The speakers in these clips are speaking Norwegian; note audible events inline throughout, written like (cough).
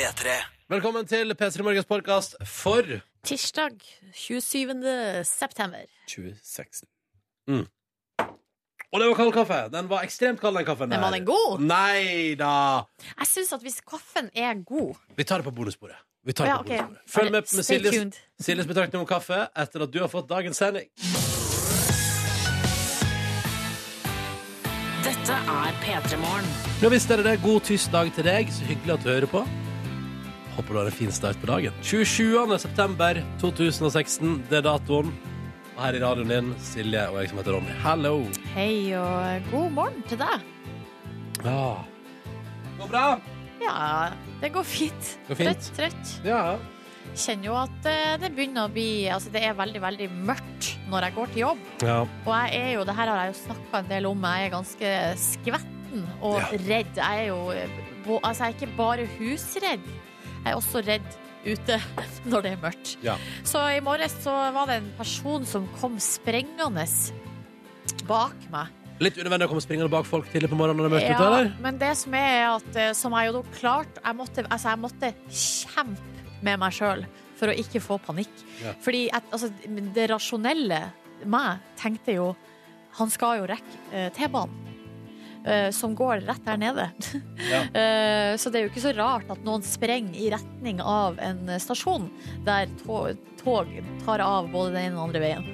P3. Velkommen til P3 Morgens podkast for Tirsdag 27. september. 2016. Mm. Og det var kald kaffe. Den var ekstremt kald, den kaffen. Men var den god? Nei da. Jeg syns at hvis kaffen er god Vi tar det på bonusbordet. Vi tar det Ja, på ok. bonusbordet. Følg med med Stay Siljes. Siljes betraktning om kaffe etter at du har fått dagens sending. Dette er P3 Morgen. Ja visst er det det. God tirsdag til deg. Så hyggelig at du hører på. Håper du har en fin start på dagen. 27. september 2016. Det er datoen. Og her i radioen din, Silje og jeg som heter Ronny. Hallo. Hei og god morgen til deg. Ja. Går bra? Ja, det går fint. Går fint. Trøtt, trøtt. Ja. Kjenner jo at eh, det begynner å bli Altså, det er veldig, veldig mørkt når jeg går til jobb. ja. Og jeg er jo, det her har jeg jo snakka en del om, jeg er ganske skvetten og Ja. redd. Jeg er jo Altså, jeg er ikke bare husredd, jeg er også redd ute (laughs) når det er mørkt. Ja. Så i morges så var det en person som kom sprengende bak meg. Litt unødvendig å komme springende bak folk tidlig på morgenen når det er mørkt ute, Ja, eller? men det som er at eh, Som jeg jo da klarte jeg måtte, altså jeg måtte kjempe med meg sjøl for å ikke få panikk. Ja. Fordi at, altså, det rasjonelle meg tenkte jo Han skal jo rekke eh, T-banen. Eh, som går rett der nede. Ja. (laughs) Eh, så det er jo ikke så rart at noen sprenger i retning av en stasjon der tog, tog tar av både den ene og den andre veien.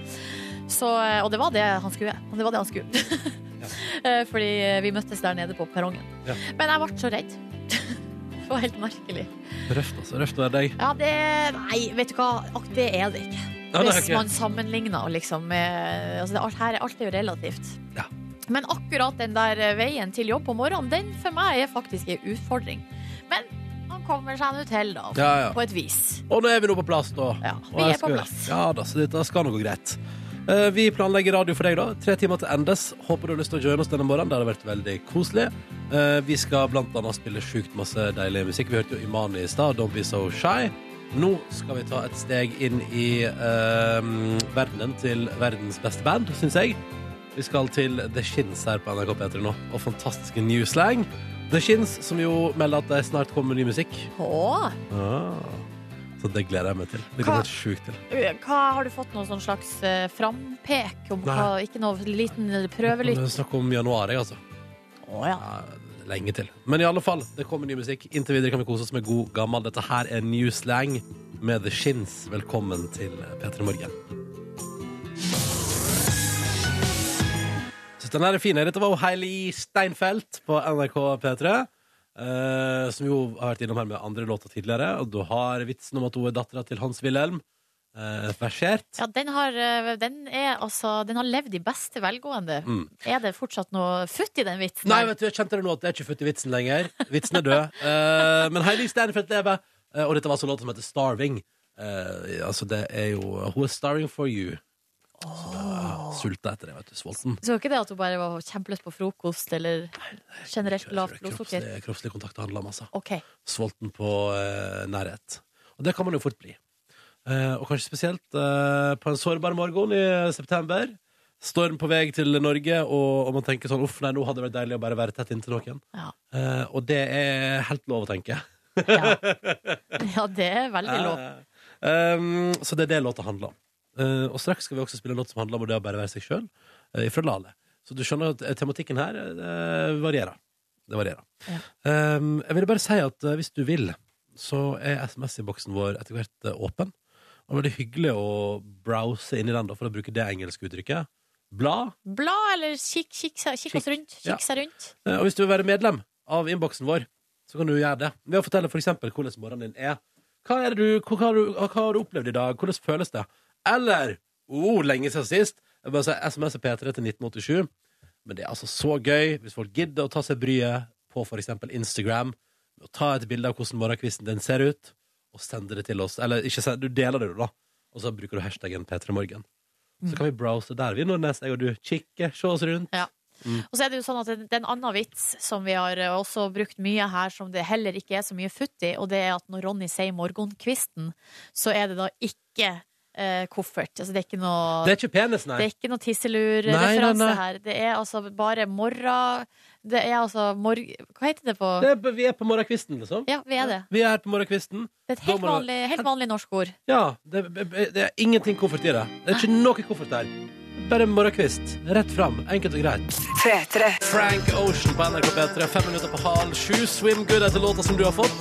Så, eh, og det var det han skulle. Det var det han skulle. ja. (laughs) Fordi vi møttes der nede på perrongen. Ja. Men jeg ble så redd. (laughs) Det var helt merkelig. Røft, altså. Røft å være deg. Ja, det Nei, vet du hva. Ak- Det er det ikke. Hvis man sammenligner liksom med altså alt, her, alt er jo relativt. Ja. Men akkurat den der eh, veien til jobb på morgenen, den for meg er faktisk en utfordring. Men han kommer seg nå til, da. Ja, ja. På et vis. Og nå er vi nå på plass, da. Ja, vi er skal... på plass. Ja da, så dette skal nå gå greit. Eh, Vi planlegger radio for deg, da. Tre timer til endes. Håper du har lyst til å joine oss denne morgenen. Det har vært veldig koselig. Eh, Vi skal blant annet spille sjukt masse deilig musikk. Vi hørte jo Imani i stad, Don't Be So Shy. Nå skal vi ta et steg inn i uh, verdenen til verdens beste band, syns jeg. Vi skal til The Shins her på NRK P3 nå, og fantastiske New Slang. The Shins, som jo melder at de snart kommer med ny musikk. Åh, Ah, så det gleder jeg meg til. Det gleder jeg meg sjukt til. hva Har du fått noen sånn slags eh, frampek om Nei. hva Ikke noe liten prøvelytt? Det er Snakk om januar, jeg, altså. Å ja. Ja, lenge til. Men i alle fall, det kommer ny musikk. Inntil videre kan vi kose oss med god gammel. Dette her er New Slang med The Shins. Velkommen til P3 Morgen. Den her er fin. Dette var Heili Steinfeld på NRK P3. eh, som jo har vært innom her med andre låter tidligere. Og du har vitsen om at hun er dattera til Hans Wilhelm. Uh, versert. Ja, den har, eh, den er altså Den har levd i beste velgående. Mm. Er det fortsatt noe futt i den vitsen? Nei, vet du, jeg kjente det nå at det er ikke futt i vitsen lenger. Vitsen er død. (laughs) Eh, men Heili Steinfeld lever, eh, og dette var altså låt som heter Starving. Eh, altså, det er jo Who is starving for you. Så da Sulta etter det, vet du. Sulten. Så ikke det at hun bare var kjempeløs på frokost, eller generelt lavt blodsukker? Kroppslig, kroppslig kontakt handla om, altså. OK. Sulten på eh, nærhet. Og det kan man jo fort bli. Eh, og kanskje spesielt eh, på en sårbar morgen i september. Storm på vei til Norge, og, og man tenker sånn Uff, nei, nå hadde det vært deilig å bare være tett inntil noen. Ja. Eh, og det er helt lov å tenke. Ja, ja det er veldig lov. (laughs) Eh, um, så det er det låta handler om. Eh, og straks skal vi også spille en låt som handler om det å bare være seg sjøl, uh, fra Lale. Så du skjønner at eh, tematikken her uh, varierer. Det varierer. Ja. Um, jeg vil bare si at eh, hvis du vil, så er SMS-innboksen vår etter hvert eh, åpen. Og det er veldig hyggelig å browse inn i den, da, for å bruke det engelske uttrykket. Bla. Bla, eller kikk, kik, kik, oss rundt. Ja. Kikk seg rundt. Eh, Og hvis du vil være medlem av innboksen vår, så kan du gjøre det. Ved å fortelle for eksempel hvordan morgenen din er. Hva, er du, hva, har du, hva har du opplevd i dag? Hvordan føles det? Eller oh, lenge siden sist. Jeg bare sier SMS er P3 til 1987. Men det er altså så gøy hvis folk gidder å ta seg bryet på eksempel Instagram med å ta et bilde av hvordan morgenkvisten din ser ut, og sende det til oss. Eller ikke send, du deler det, da. Og så bruker du hashtaggen P3morgen. Så kan vi browse der, vi, Nordnes, jeg og du. Kikke, se oss rundt. Ja. Og så er det jo sånn at det det er en annen vits som vi har eh, også brukt mye her, som det heller ikke er så mye futt i, og det er at når Ronny sier morgenkvisten, så er det da ikke eh, koffert. Altså det er ikke noe Det er ikke penis, nei. Det er ikke noe tisselur-referanse her. Det er altså bare morra... Det er altså mor... Hva heter det på Det er, vi er på morgenkvisten, liksom. Ja, vi er det. Vi er på morgenkvisten. Det er et helt vanlig, helt vanlig norsk ord. Ja, det, det er ingenting koffert i det. Det er ikke noe koffert der. Bare morgenkvist. Rett fram. Enkelt og greit. Frank Ocean på NRK P3. Fem minutter på halv sju. Swim Good etter låta som du har fått.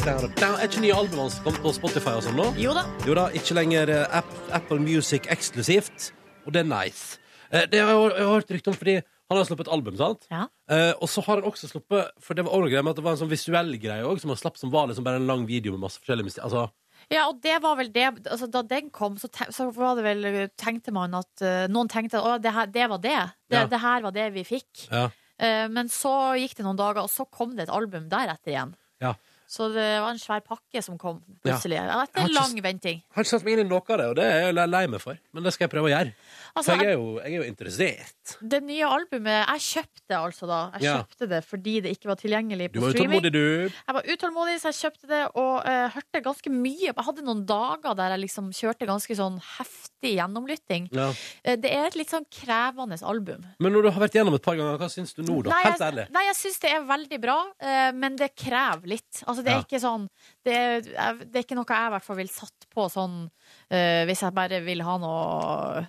Er ikke nye album hans kommet på Spotify og sånn nå? Jo da. Jo da, ikke lenger eh, App, Apple Music eksklusivt. Og det er nice. Eh, Det har jeg, jeg har hørt rykte om fordi han har sluppet et album, sant? Ja. Eh, og så har han også sluppet For det var også greia med at det var en sånn visuell greie også, som han slapp som var liksom bare en lang video med masse forskjellige mysterier. Altså, Ja, og det var vel det altså, Da den kom, så, te så var det vel tenkte man at uh, Noen tenkte at det, her, det var det. Det, Ja. det her var det vi fikk. ja. Uh, men så gikk det noen dager, og så kom det et album deretter igjen. Ja. Så det var en svær pakke som kom plutselig. Ja. Etter lang venting. Jeg har ikke satt meg inn i noe av det, og det er jeg lei meg for. Men det skal jeg prøve å gjøre. Altså, For jeg er jo, jeg er jo interessert. det nye albumet Jeg kjøpte altså da. Jeg Ja. kjøpte det fordi det ikke var tilgjengelig Du var utålmodig, du. Jeg var utålmodig, så jeg kjøpte det og uh, hørte ganske mye. Jeg hadde noen dager der jeg liksom kjørte ganske sånn heftig gjennomlytting. Ja. Uh, det er et litt sånn krevende album. Men når du har vært gjennom et par ganger, hva syns du nå, da? Nei, Helt ærlig. nei, jeg syns det er veldig bra, uh, men det krever litt. Altså, det er Ja. ikke sånn det er, det er ikke noe jeg i hvert fall vil satt på sånn hvis jeg bare vil ha noe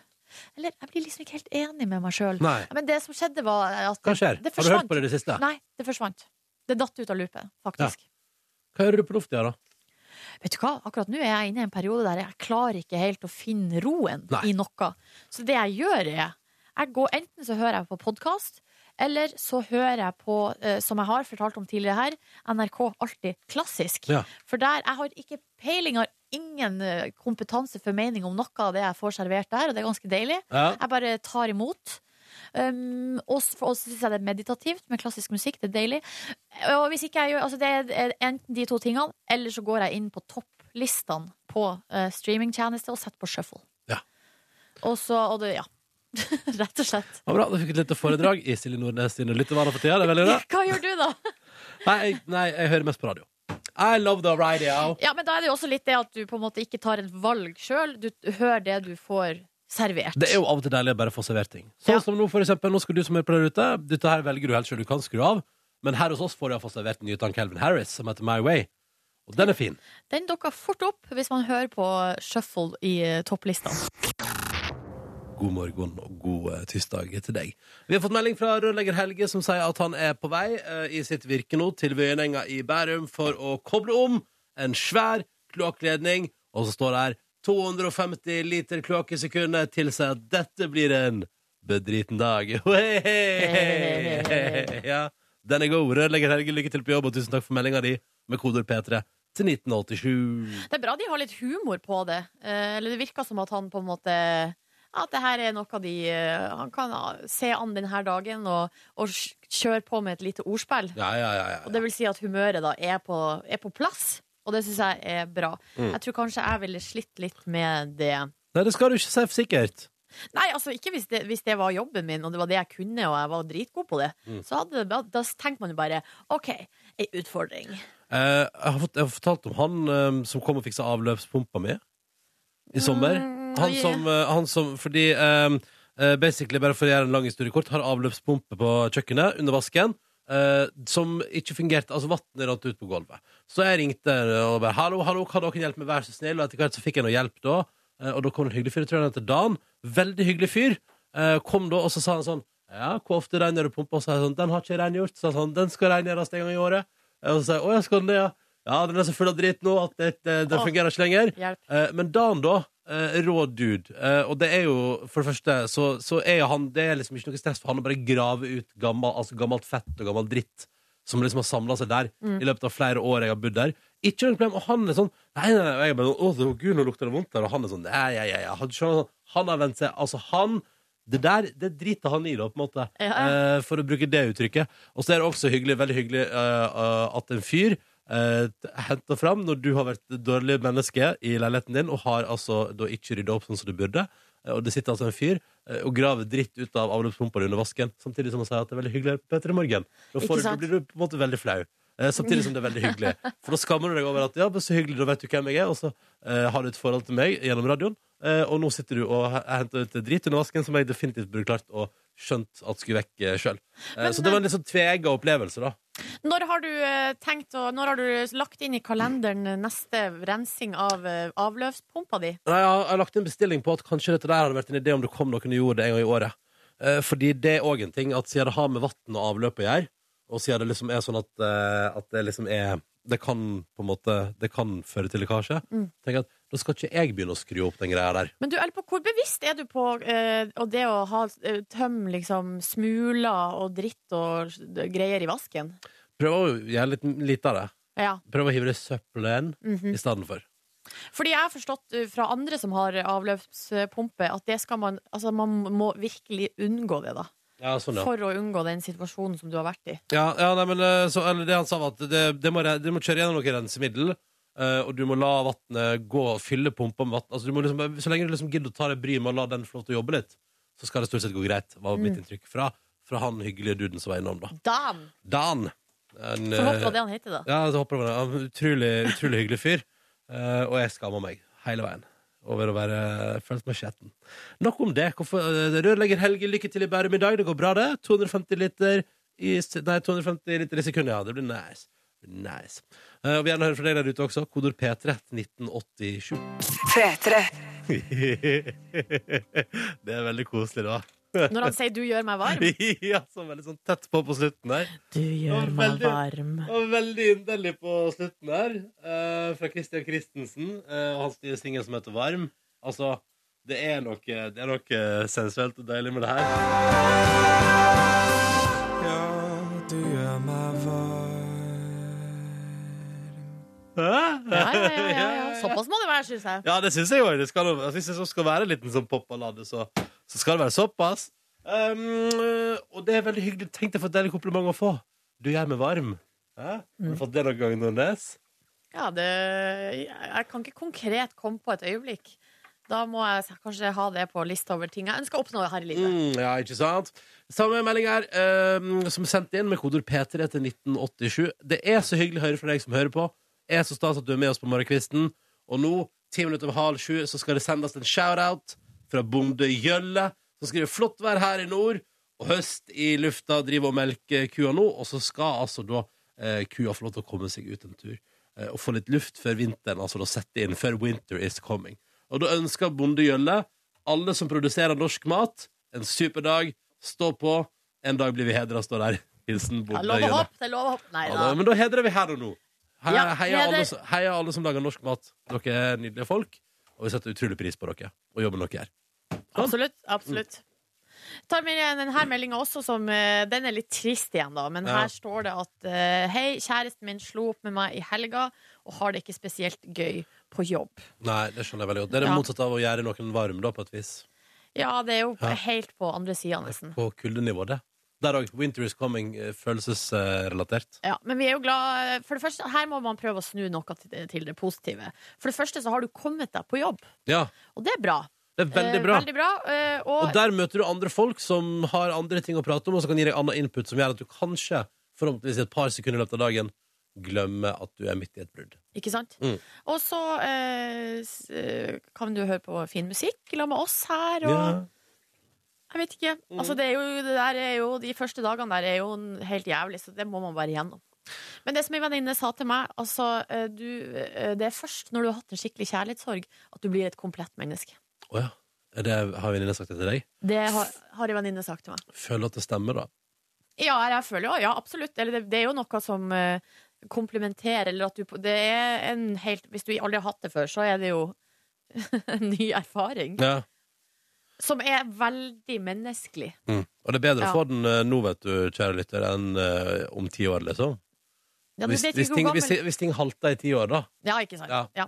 Eller jeg blir liksom ikke helt enig med meg sjøl. Men det som skjedde, var at Hva skjer? det Har du hørt på det i det siste? Nei, det forsvant. Det datt ut av loopet, faktisk. Hva gjør du på lufta, da? Vet du hva, akkurat nå er jeg inne i en periode der jeg klarer ikke helt å finne roen Nei. i noe. Så det jeg gjør er jeg går, Enten så hører jeg på podkast, eller så hører jeg på, eh, som jeg har fortalt om tidligere her, NRK Alltid Klassisk. Ja. For der jeg har ikke peiling, har ingen eh, kompetanse for mening om noe av det jeg får servert der, og det er ganske deilig. Ja. Jeg bare tar imot. Um, og så oss syns jeg det er meditativt med klassisk musikk. Det er deilig. Og hvis ikke jeg gjør altså Det er enten de to tingene, eller så går jeg inn på topplistene på uh, streamingtjeneste og setter på shuffle. Ja. Og så Og det, ja. (laughs) Rett og slett. Ja, bra, Du fikk et lite foredrag i Silje Nordnes sine lyttevaner for tida. Det er veldig bra. (laughs) Hva gjør du, da? Nei, jeg, nei, jeg hører mest på radio. I love the radio. Ja, men da er det jo også litt det at du på en måte ikke tar et valg sjøl. Du hører det du får servert. Det er jo av og til deilig å bare få servert ting. Sånn Ja. som nå, for eksempel. Nå skal du som er på der ute. Dette her velger du helt selv. Du kan skru av. Men her hos oss får du iallfall servert en ny av Calvin Harris, som heter My Way. Og den er fin. Den dukker fort opp hvis man hører på shuffle i topplistene. God morgen og god eh, tirsdag til deg. Vi har fått melding fra rørlegger Helge som sier at han er på vei eh, i sitt virke nå til Vøyenenga i Bærum for å koble om en svær kloakkledning, og så står det her 250 liter kloakk i sekundet tilsier at dette blir en bedriten dag. (laughs) ja, den er god. Rørlegger Helge, lykke til på jobb, og tusen takk for meldinga di med kodeord P3 til 1987. Det er bra de har litt humor på det. Eh, eller det virker som at han på en måte At det her er noe de eh, Han kan ah, se an denne dagen og, og kjøre på med et lite ordspill. Ja, ja, ja, ja. Og det vil si at humøret da er på, er på plass. Og det syns jeg er bra. Mm. Jeg tror kanskje jeg ville slitt litt med det. Nei, det skal du ikke si for sikkert. Nei, altså ikke hvis det, hvis det var jobben min, og det var det jeg kunne, og jeg var dritgod på det. Mm. Så hadde, da, da tenker man jo bare OK, ei utfordring. Eh, jeg, har fått, jeg har fortalt om han eh, som kom og fiksa avløpspumpa mi i sommer. Mm, Han som, eh, han som Fordi eh, basically, bare for å gjøre en lang historie kort, har avløpspumpe på kjøkkenet under vasken. Uh, som ikke fungerte. Altså vannet rant ut på gulvet. Så jeg ringte og bare 'Hallo, hallo, kan dere hjelpe meg, vær så snill?' Og etter hvert så fikk jeg noe hjelp da. Uh, og da kom det en hyggelig fyr. Jeg tror han heter Dan. Veldig hyggelig fyr. Uh, kom da, og så sa han sånn 'Ja, hvor ofte rengjør du pumpa?' Og så sa jeg sånn 'Den har ikke rengjort.' Så sa han sånn 'Den skal rengjøres en gang i året.' Og så sa jeg 'Å ja, skal den det, ja?' Ja, den er så full av dritt nå at det, fungerer ikke lenger. Hjelp. Men Dan, da, rå dude. Eh, og det er jo, for det første, så, så er han Det er liksom ikke noe stress for han å bare grave ut gammel, altså gammelt fett og gammel dritt som liksom har samla seg der i løpet av flere år jeg har bodd der. Ikke noe problem. Og han er sånn Nei, nei, nei. Jeg bare, å, gud, nå lukter det vondt der. Og han er sånn Nei, ja, ja, ja. Han, han har vent seg Altså, han det der det driter han i, da, på en måte. Ja. Eh, for å bruke det uttrykket. Og så er det også hyggelig, veldig hyggelig uh, uh, at en fyr eh, henter fram når du har vært et dårlig menneske i leiligheten din og har altså da ikke rydda opp sånn som du burde. Eh, Og det sitter altså en fyr eh, og graver dritt ut av avløpspumpa under vasken, samtidig som han sier at det er veldig hyggelig Petter i morgen. Da, får, du- blir du på en måte veldig flau. Samtidig som det er veldig hyggelig. (laughs) For da skammer du deg over at ja, så hyggelig, da vet du hvem jeg er, og så uh, har du et forhold til meg gjennom radioen. Uh, og nå sitter du og henter ut dritt under vasken som jeg definitivt burde klart å skjønt at skulle vekk sjøl. Men, Så det var en litt sånn tvega opplevelse, da. Når har du eh, tenkt Når har du lagt inn i kalenderen neste rensing av eh, avløpspumpa di? Nei, jeg har, lagt inn bestilling på at kanskje dette der hadde vært en idé om det kom noen og gjorde det en gang i året. Eh, fordi det er òg en ting at siden det har med vann og avløp å gjøre, og siden det liksom er sånn at, eh, at det liksom er Det kan på en måte Det kan føre til lekkasje. Mm. Tenk at Da skal ikke jeg begynne å skru opp den greia der. Men du, eller hvor bevisst er du på eh, og det å ha eh, tømme liksom smuler og dritt og greier i vasken? Prøv å gjøre litt lite av det. Ja. Prøv å hive det i søppelen mhm. i stedet for. Fordi jeg har forstått eh, fra andre som har avløpspumpe, at det skal man Altså, man må virkelig unngå det, da. Ja, sånn, ja. For å unngå den situasjonen som du har vært i. Ja, ja nei, men eh, så, eller det han sa var at det, det, må, det må kjøre gjennom noe rensemiddel, Uh, og du må la vannet gå og fylle pumpa med vann. Altså, liksom, så lenge du liksom gidder å ta deg bryet med å la den få lov til å jobbe litt, så skal det stort sett gå greit, var mitt Mm. inntrykk fra, fra han hyggelige duden som var innom, da. Dan! Dan. En, så håper det var det han heter, da. ja, så håper det var det. En Utrolig, utrolig hyggelig fyr. Uh, og jeg skammer meg hele veien over å være følt meg skjetten. Nok om det. Hvorfor, eh, rørlegger Helge, lykke til i Bærum i dag. Det går bra, det. 250 liter i, nei, 250 liter i sekundet, ja. Det blir nice. Det blir nice. Uh, og vi gjerne hører fra deg der ute også. Kodord P3 1987. P3. det er veldig koselig, da. (laughs) Når han sier 'du gjør meg varm'. (laughs) ja, så veldig sånn tett på på slutten der. Du gjør Og meg varm. Og veldig inderlig på slutten der, uh, fra Christian Christensen uh, og hans nye singel som heter Varm. Altså, det er noe, det er noe sensuelt og deilig med det her. Ja, ja, ja, ja, ja. Såpass må det være, syns jeg. Ja, det syns jeg òg. Hvis det skal være en liten sånn popballade, så, så skal det være såpass. Um, og det er veldig hyggelig. Tenk deg for et deilig kompliment å få. Du gjør meg varm. Hæ? Har du fått det noen gang, Nordnes? Ja, det Jeg jeg kan ikke konkret komme på et øyeblikk. Da må jeg kanskje ha det på lista over ting jeg ønsker å oppnå her i livet. Mm, ja, ikke sant? Samme melding her, um, som er sendt inn med kodord P3 til 1987. Det er så hyggelig å høre fra deg som hører på. Er så stas at du er med oss på morgenkvisten. Og nå, ti minutter over halv sju, så skal det sendes en shout-out fra bonde Gjølle, som skriver flott vær her i nord, og høst i lufta, driver og melker kua nå, og så skal altså da eh, kua få lov til å komme seg ut en tur. Eh, og få litt luft før vinteren, altså da sette inn, før winter is coming. Og da ønsker bonde Gjølle alle som produserer norsk mat, en super dag. Stå på. En dag blir vi hedra, står der. Hilsen bonde lov å Jølle. hoppe, det er lov å hoppe. Nei Ja, da. da, men da hedrer vi her og nå. Heia, heia, alle, heia alle som lager norsk mat. Dere er nydelige folk, og vi setter utrolig pris på dere og jobben dere gjør. Absolutt. absolutt. Tar med denne meldinga også som eh, Den er litt trist igjen, da. Men her står det at eh, Hei, kjæresten min slo opp med meg i helga og har det ikke spesielt gøy på jobb. Nei, det skjønner jeg veldig godt. Det er det motsatte av å gjøre noen varm, da, på et vis. Ja, det er jo helt på andre sida, nesten. På kuldenivå, det. Der òg. Winter is coming, eh, følelsesrelatert. Ja, men vi er jo glad For det første, her må man prøve å snu noe til, til det positive. For det første så har du kommet deg på jobb, Ja, og det er bra. det er veldig Eh, bra. veldig bra eh, og, Og der møter du andre folk som har andre ting å prate om, og som kan gi deg annen input som gjør at du kanskje, forhåpentligvis i et par sekunder i løpet av dagen, glemmer at du er midt i et brudd. Ikke sant? Mm. Og så eh, s- eh, kan du høre på fin musikk sammen med oss her. Og Ja. Jeg vet ikke. Mm. Altså, det er jo, det der er jo, de første dagene der er jo helt jævlig, så det må man bare igjennom. Men det som ei venninne sa til meg, altså, eh, du, eh, det er først når du har hatt en skikkelig kjærlighetssorg, at du blir et komplett menneske. Å ja. Det, har venninne sagt det til deg? Det har, har en venninne sagt til meg. Føler du at det stemmer, da. Ja, jeg føler jo, ja, absolutt. Eller det, det er jo noe som uh, komplementerer, eller at du Det er en helt Hvis du aldri har hatt det før, så er det jo (laughs) en ny erfaring. Ja. Som er veldig menneskelig. Mm. Og det er bedre Ja. å få den eh, nå, vet du, kjære lytter, enn uh, om ti år, liksom. Ja, Hvis, hvis, ting, hvis, hvis ting halter i ti år, da. Ja, ikke sant. Ja. Ja.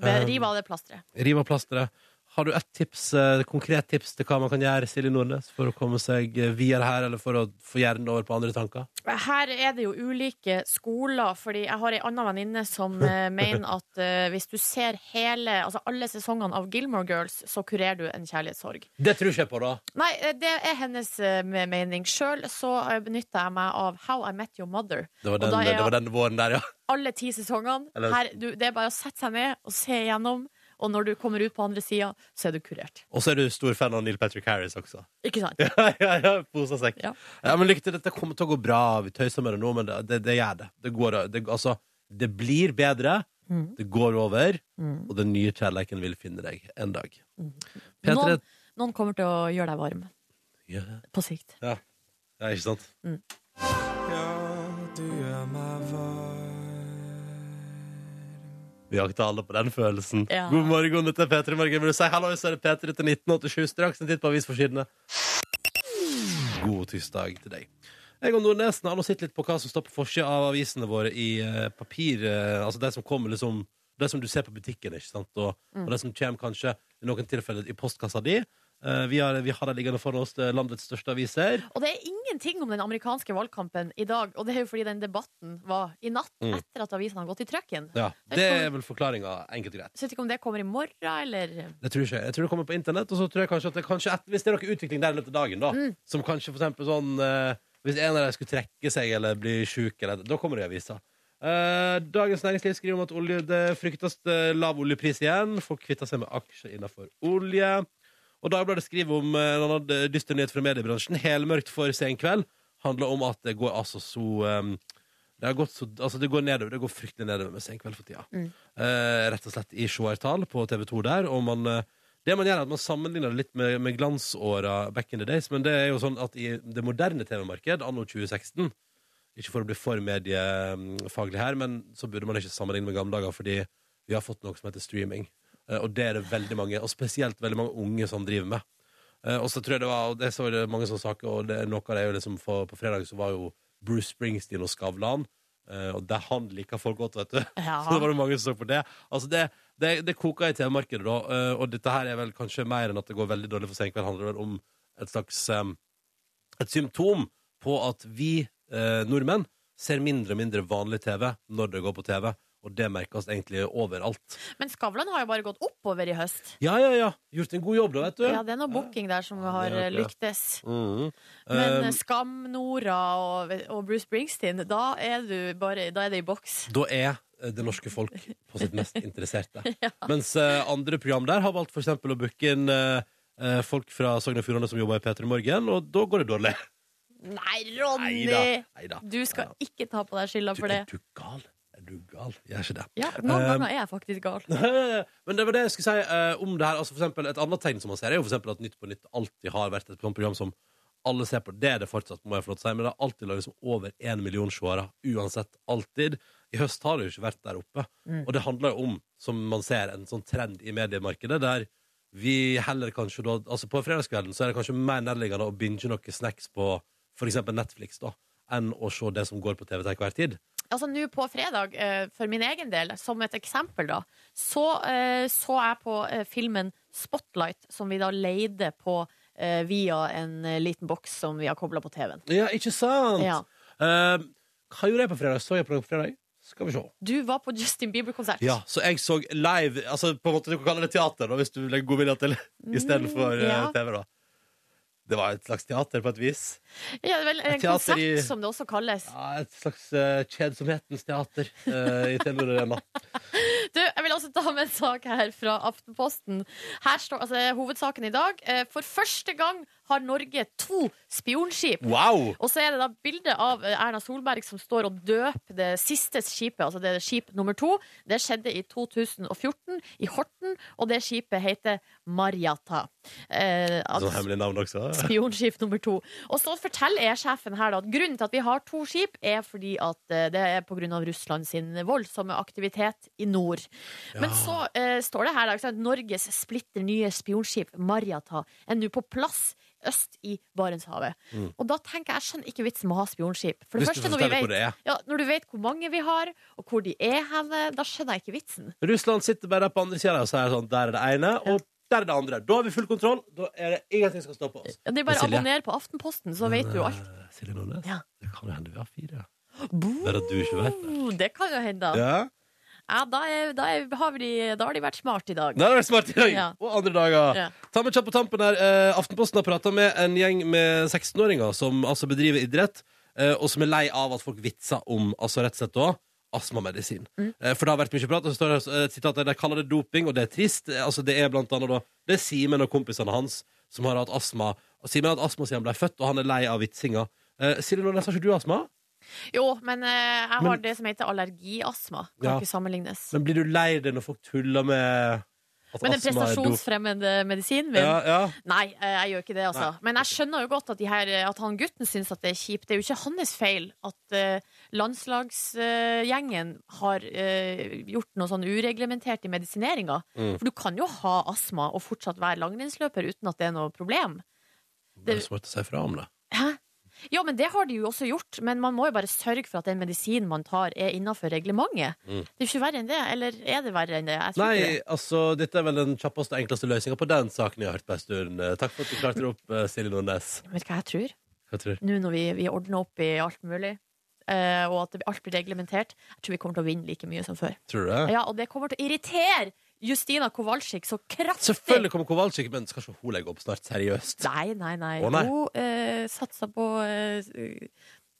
Um, Riv av det plasteret. Riv av plasteret. Har du et tips, eh, konkret tips til hva man kan gjøre Silje Nordnes, for å komme seg eh, videre her, eller for å få hjernen over på andre tanker? Her er det jo ulike skoler, fordi jeg har ei anna venninne som eh, (laughs) mener at uh, hvis du ser hele, altså alle sesongene av Gilmore Girls, så kurerer du en kjærlighetssorg. Det tror ikke jeg på, da. Nei, det er hennes mening. Sjøl så benytter jeg meg av How I Met Your Mother. Det var den, det var den våren der, ja. Alle ti sesongene. Her, du, det er bare å sette seg ned og se igjennom. Og når du kommer ut på andre sida, så er du kurert. Og så er du stor fan av Neil Patrick Harris også. Ikke sant? (laughs) Ja, ja, ja, posa sekk. Ja. Ja. men lykke til. Dette kommer til å gå bra. Vi tøyser med det nå, men det, det, det gjør det. Det, går, det, altså, det blir bedre. Mm. Det går over. Mm. Og den nye kjærleiken vil finne deg en dag. P3 Noen, noen kommer til å gjøre deg varm. Yeah. På sikt. ja, ikke sant? Ja, du gjør meg varm. Vi jakter alle på den følelsen. Ja. God morgen, dette er P3 Morgen. Vil du si hallo, så er det P3 til 1987. Straks en titt på avisforsidene. God tirsdag til deg. Jeg og Nordnesen har nå sett litt på hva som står på forsida av avisene våre i eh, papir. eh, altså det som kommer liksom Det som du ser på butikken, ikke sant? Og, og det som kommer kanskje i noen tilfeller i postkassa di. Eh, vi, har, vi har det liggende foran oss, det er landets største aviser. Og det er ingenting om den amerikanske valgkampen i dag. Og det er jo fordi den debatten var i natt, Mm. etter at avisene har gått i trøkken. Ja, Det er vel forklaringa, enkelt og greit. Så vet ikke om det kommer i morgen, eller Det tror jeg ikke. Jeg tror det kommer på internett, og så tror jeg kanskje at det kanskje et, hvis det er noe utvikling der i løpet av dagen, da, Mm. som kanskje for eksempel sånn eh, Hvis en av dem skulle trekke seg eller bli sjuk, eller, da kommer det i avisa. Eh, Dagens Næringsliv skriver om at olje, det fryktes eh, lav oljepris igjen. Folk kvitter seg med aksjer innafor olje. Og Dagbladet skriver om eh, en annen dyster nyhet fra mediebransjen. Helmørkt for sen kveld. Handler om at det går altså så um, det, har gått så, altså det går nedover, det går fryktelig nedover med Senkveld for tida. Mm. Eh, rett og slett i seertall på TV2 der. Og man, eh, det man gjør, er at man sammenligner det litt med, med glansåra back in the days. Men det er jo sånn at i det moderne TV-marked, anno 2016 Ikke for å bli for mediefaglig her, men så burde man ikke sammenligne med gamle dager, fordi vi har fått noe som heter streaming. Eh, og det er det veldig mange, og spesielt veldig mange unge som driver med. Eh, og så tror jeg det var, og det så det mange sånne saker, og det, noe av det er jo liksom for, På fredag så var jo Bruce Springsteen og Skavlan. eh, og det han liker folk godt, vet du. (laughs) Ja. Så det var det mange som så på det. Altså det, det, det koker i TV-markedet, da. og dette her er vel kanskje mer enn at det går veldig dårlig for Senkveld. handler vel om et slags Et symptom på at vi eh, nordmenn ser mindre og mindre vanlig TV når det går på TV. Og det merkes egentlig overalt. Men Skavlan har jo bare gått oppover i høst. Ja, ja, ja. Gjort en god jobb, da, vet du. Ja, det er noe booking der som har ja, lyktes. Mhm. Men Um, eh, Skam-Nora og, og Bruce Springsteen, da er, du bare, da er det i boks. da er eh, det norske folk på sitt mest (laughs) interesserte. (laughs) Mens eh, andre program der har valgt for eksempel å booke inn eh, folk fra Sogn og Fjordane som jobber i P3 Morgen, og da går det dårlig. Nei, Ronny! Neida, neida. Du skal ikke ta på deg skylda for det. Du, er du gal? Er du gal? Gjør ikke det. Ja, Noen Um, ganger er jeg faktisk gal. (laughs) Men det var det jeg skulle si eh, om det her. Altså, for eksempel, et annet tegn som man ser, er jo for eksempel at Nytt på Nytt alltid har vært et sånt program som alle ser på. Det er det fortsatt, må jeg få lov til å si, men det har alltid laget liksom over én million seere. Uansett. Alltid. I høst har det jo ikke vært der oppe. Mm. Og det handler jo om, som man ser, en sånn trend i mediemarkedet der vi heller kanskje da Altså på fredagskvelden så er det kanskje mer nærliggende å binge noen snacks på eksempel Netflix, da, enn å se det som går på TV til hver tid. Altså Nå på fredag, eh, for min egen del, som et eksempel, da, så eh, så jeg på eh, filmen Spotlight, som vi da leide på via en liten boks som vi har kobla på TV-en. Ja, ikke sant? Ja. Uh, hva gjorde jeg på fredag? Så jeg på fredag? Skal vi se. Du var på Justin Bieber-konsert. Ja, så jeg så live Altså på en måte du kan kalle det teater, da, hvis du legger godvilje til istedenfor Mm, ja. TV. da Det var et slags teater på et vis. Ja, vel en konsert, i- som det også kalles. Ja, Et slags uh, kjedsomhetens teater uh, i Telenor Arena. (laughs) Du, jeg vil også ta med en sak her fra Aftenposten. Her står altså, hovedsaken i dag. Eh, For første gang har Norge to spionskip. Wow! Og så er det da bilde av eh, Erna Solberg som står og døper det siste skipet, altså det er skip nummer to. Det skjedde i 2014 i Horten, og det skipet heter Marjata. Eh, Sånn hemmelig navn også. (laughs) Spionskip nummer to. Og så forteller E-sjefen her da at grunnen til at vi har to skip, er fordi at eh, det er pga. Russland sin voldsomme aktivitet i nord. Men så eh, står det her da, Norges splitter nye spionskip Marjata er nå på plass øst i Barentshavet. Og da tenker jeg, jeg skjønner ikke vitsen med å ha spionskip. For det Mm. Hvis første, når, vet, det ja, når du vet hvor mange vi har, og hvor de er henne, da skjønner jeg ikke vitsen. Russland sitter bare på andre sida og sier sånn Der er det ene, og der er det andre. Da har vi full kontroll. Da er det ingenting som skal stoppe oss. Ja, det er bare å abonnere på Aftenposten, så vet du alt. Eh, Silje Nordnes, Ja. det kan jo hende vi har fire. Bo, at det. det kan jo hende. Ja. Ja, da, er, da, er, har vi, da har de vært smarte i dag. Da har de vært smart i dag. Ja. Og andre dager. Ja. Ta med kjapt på tampen her. Eh, Aftenposten har prata med en gjeng med 16-åringer som altså bedriver idrett, eh, og som er lei av at folk vitser om altså rett og slett da, astmamedisin. Mm. Eh, For det har vært mye prat, og så står det eh, et sitat der de kaller det doping, og det er trist. Eh, Altså, det er blant annet da Det er Simen og kompisene hans som har hatt astma. Simen har hatt astma siden han ble født, og han er lei av vitsinga. Eh, Silje Nordnes, har ikke du astma? Jo, men eh, jeg Men- har det som heter allergiastma. Kan Ja. ikke sammenlignes. Men blir du lei deg når folk tuller med at Men en astma er dop? prestasjonsfremmende medisin min? Ja, ja. Nei, eh, jeg gjør ikke det, altså. Men jeg skjønner jo godt at, de her, at han gutten syns at det er kjipt. Det er jo ikke hans feil at uh, landslagsgjengen har eh, gjort noe sånn ureglementert i medisineringa. Mm. For du kan jo ha astma og fortsatt være langrennsløper uten at det er noe problem. Det er smart å si fra om det. Hæ? Ja, men det har de jo også gjort. Men man må jo bare sørge for at den medisinen man tar, er innafor reglementet. Mm. Det er jo ikke verre enn det. Eller er det verre enn det? Nei, det. altså, dette er vel den kjappeste og enkleste løsninga på den saken jeg har hørt på en stund. Takk for at du klarte det opp, eh, Silje Nordnes. Vet du hva jeg tror? Hva tror? Nå når vi, vi ordner opp i alt mulig, eh, og at alt blir reglementert, jeg tror vi kommer til å vinne like mye som før. Tror du det? Ja, Og det kommer til å irritere Justina Kowalczyk så kraftig. Selvfølgelig kommer Kowalczyk, men skal ikke hun legge opp snart? Seriøst? Nei, nei, nei. Å, nei. Hun eh, satsa på eh,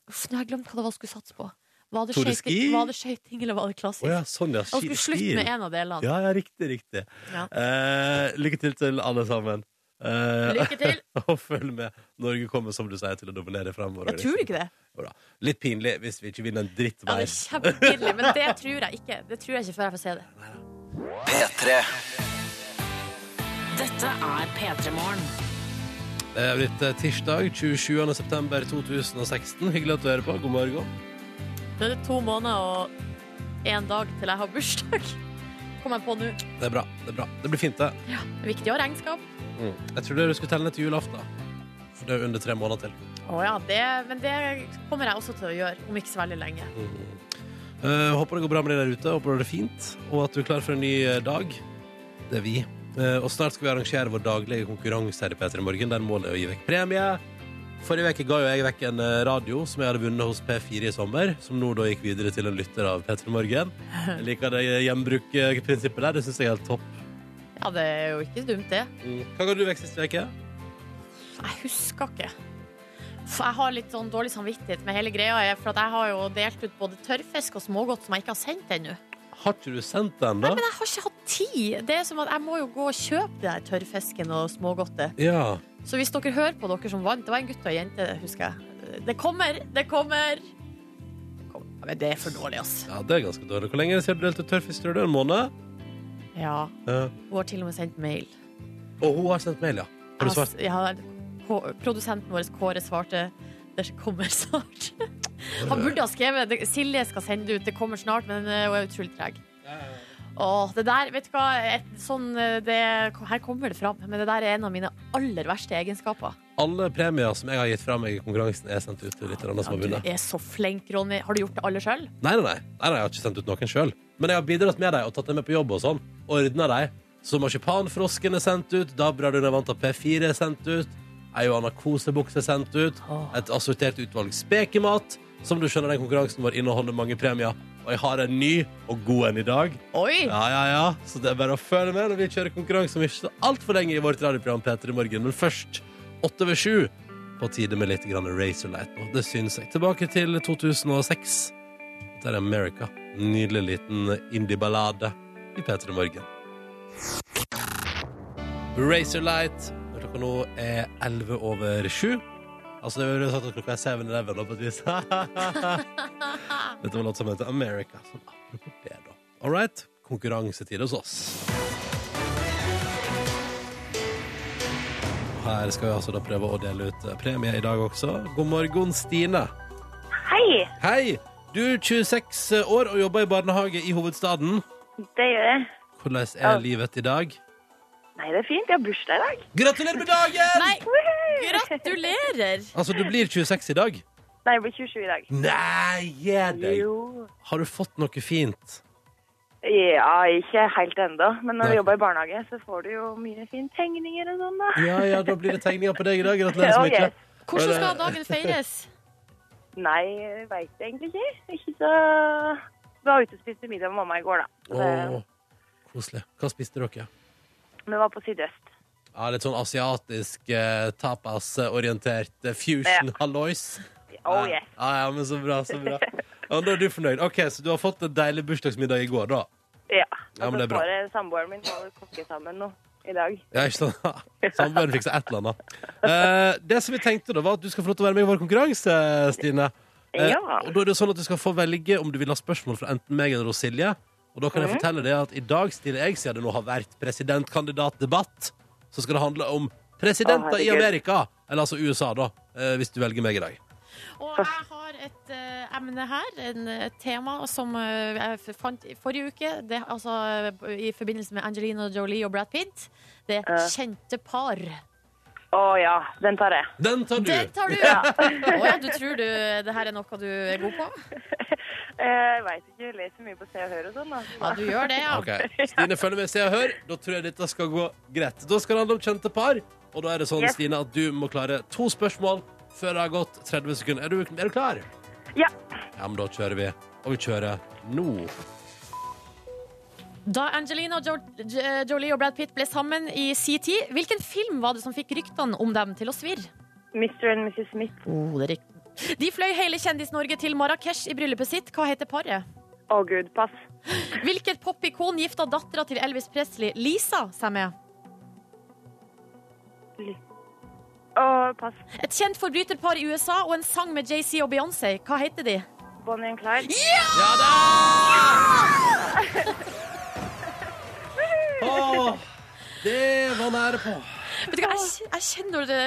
Uff, nå har jeg glemt hva det var hun skulle satse på. Var det, skøyting, ski? var det skøyting, eller var det klassisk? Oh, ja, sånn, ja. Hun skulle slutte med en av delene. Ja, ja, riktig, riktig. Ja. Eh, lykke til til alle sammen. Eh, Lykke til. (laughs) og følg med. Norge kommer, som du sier, til å dominere fremover. Jeg tror ikke det. Litt pinlig hvis vi ikke vinner en dritt Ja, det er kjempepinlig, men det tror jeg ikke. Det tror jeg ikke før jeg får se det. P3. Dette er P3 Morgen. Det er blitt eh, tirsdag 27. september 2016. Hyggelig at du hører på. God morgen. Det er to måneder og én dag til jeg har bursdag. Kom jeg på nå. Det er bra. Det er bra. Det blir fint, det. Det er viktig å ha regnskap. Mm. Jeg trodde du skulle telle ned til julaften. For det er under tre måneder til. Å ja, det, men det kommer jeg også til å gjøre om ikke så veldig lenge. Eh, håper det går bra med deg der ute, håper du har det fint, og at du er klar for en ny eh, dag. Det er vi. Uh, og snart skal vi arrangere vår daglige konkurranse her i P3 Morgen, der målet er å gi vekk premie. Forrige uke ga jo jeg vekk en radio som jeg hadde vunnet hos P4 i sommer, som nå da gikk videre til en lytter av P3 Morgen. Jeg liker det gjenbrukprinsippet der, det syns jeg er helt topp. Ja, det er jo ikke dumt, det. Mm. Hva ga du vekk sist uke? Jeg husker ikke. Jeg har litt sånn dårlig samvittighet med hele greia. For jeg har jo delt ut både tørrfisk og smågodt som jeg ikke har sendt ennå. Har ikke du sendt den, da? Nei, Men jeg har ikke hatt tid. Det er som at Jeg må jo gå og kjøpe det der tørrfisken og smågodtet. Ja. Så hvis dere hører på dere som vant Det var en gutt og en jente, husker jeg. Det kommer! Det kommer! Det kommer. Ja, men det er for dårlig, ass. ja, det er ganske dårlig. Hvor lenge siden du delte tørrfisk? Tror du? En måned? Ja. Ja. Hun har til og med sendt mail. Og hun har sendt mail, ja. Har du svart? Ja, produsenten vår, Kåre, svarte det kommer (laughs) snart. Han burde ha skrevet Silje skal sende ut, det kommer snart, men eh, hun er utrolig treg. Åh, det der, vet du hva et, sånn, eh, det, Her kommer det fram, men det der er en av mine aller verste egenskaper. Alle premier som jeg har gitt fra meg i konkurransen, er sendt ut til litt andre som har vunnet. du er så flink, Ronny. Har du gjort det alle sjøl? Nei, nei, nei, nei, jeg har ikke sendt ut noen sjøl. Men jeg har bidratt med dem og tatt dem med på jobb og sånn. Ordna dem. Så marsipanfrosken er sendt ut, Dabradun er vant P4 er sendt ut, ei og anna kosebukse sendt ut, et assortert utvalg spekemat. Som du skjønner, den konkurransen vår inneholder mange premier. Og jeg har en ny og god en i dag. Oi! Ja, ja, ja. Så det er bare å følge med når vi kjører konkurranse om ikke så altfor lenge i vårt radioprogram P3 Morgen. Men først, åtte over sju, på tide med litt Razorlight. Og det syns jeg. Tilbake til 2006. Dette er America. Nydelig liten indie-ballade i P3 Morgen. Razorlight. Klokka nå er 11 over 7. Altså, det ville sagt at klokka er 7-11 på et vis. (laughs) Dette var låt som heter America. Sånn apropos det, da. All right. Konkurransetid hos oss. Her skal vi altså da prøve å dele ut premie i dag også. God morgen, Stine. Hei, Hei! Du er 26 år og jobber i barnehage i hovedstaden. det gjør jeg. Hvordan Ja. er livet i dag? Nei, det er fint. Jeg har bursdag i dag. Gratulerer med dagen! Nei, gratulerer! (laughs) Altså, du blir 26 i dag? Nei, jeg blir 27 i dag. Nei, gi deg! Jo. Har du fått noe fint? Ja, ikke helt ennå. Men når du jobber i barnehage, så får du jo mye fine tegninger og sånn, da. Ja, ja, da blir det tegninger på deg i dag. Gratulerer så (laughs) mye. Okay. Hvordan skal dagen feires? Nei, jeg veit egentlig ikke. Ikke så Vi var ute og spiste middag med mamma i går, da. Åh, koselig. Hva spiste dere? Vi var på Sydøst. Ja, litt sånn asiatisk eh, tapas-orientert eh, fusion hallois. Oh Ja. yes. Ja, ja, men så bra, så bra. Ja, da er du fornøyd. Ok, Så du har fått en deilig bursdagsmiddag i går, da? Ja. Ja, men det er Og så bra. får jeg samboeren min å kokke sammen nå i dag. Ja, ikke sant? (laughs) Samboeren fiksa et eller annet. Eh, det som vi tenkte da, var at du skal få lov til å være med i vår konkurranse, Stine. Eh, Ja. Og da er det sånn at du skal få velge om du vil ha spørsmål fra enten meg eller hos Silje. Og da kan jeg fortelle deg at i dag stiller jeg, siden det nå har vært presidentkandidatdebatt, så skal det handle om presidenter i. Amerika. Eller altså USA, da, eh, hvis du velger meg i dag. Og jeg har et uh, emne her, en, et tema som uh, jeg fant i forrige uke. Det, altså, I forbindelse med Angelina Jolie og Brad Pitt. Det kjente par. Å ja, den tar jeg. Den tar du. Den tar du! ja. Å ja, du tror du det her er noe du er god på? (laughs) Jeg veit ikke, jeg leser mye på Se og Hør og sånn. da. Ja, du gjør det, ja. Ok, Stine følger med, se og hør. Da tror jeg dette skal gå greit. Da skal det handle om kjente par. Og da er det sånn, Yes. Stine, at du må klare to spørsmål før det har gått 30 sekunder. Er du, er du klar? Ja. Ja, men da kjører vi. Og vi kjører nå. Da Angelina jo Jo- Jolie og Brad Pitt ble sammen i sin tid, hvilken film var det som fikk ryktene om dem til å svirre? Mr. and Mrs. Smith. Oh, det er riktig. De fløy hele Kjendis-Norge til Marrakech i bryllupet sitt. Hva heter paret? Å gud, pass. Hvilket popikon gifta dattera til Elvis Presley, Lisa, seg med? Oh, pass. Et kjent forbryterpar i USA og en sang med JC og Beyoncé. Hva heter de? Bonnie and Clyde. Ja da! (laughs) Åh, det var nære på. Vet du hva, jeg, jeg kjenner det,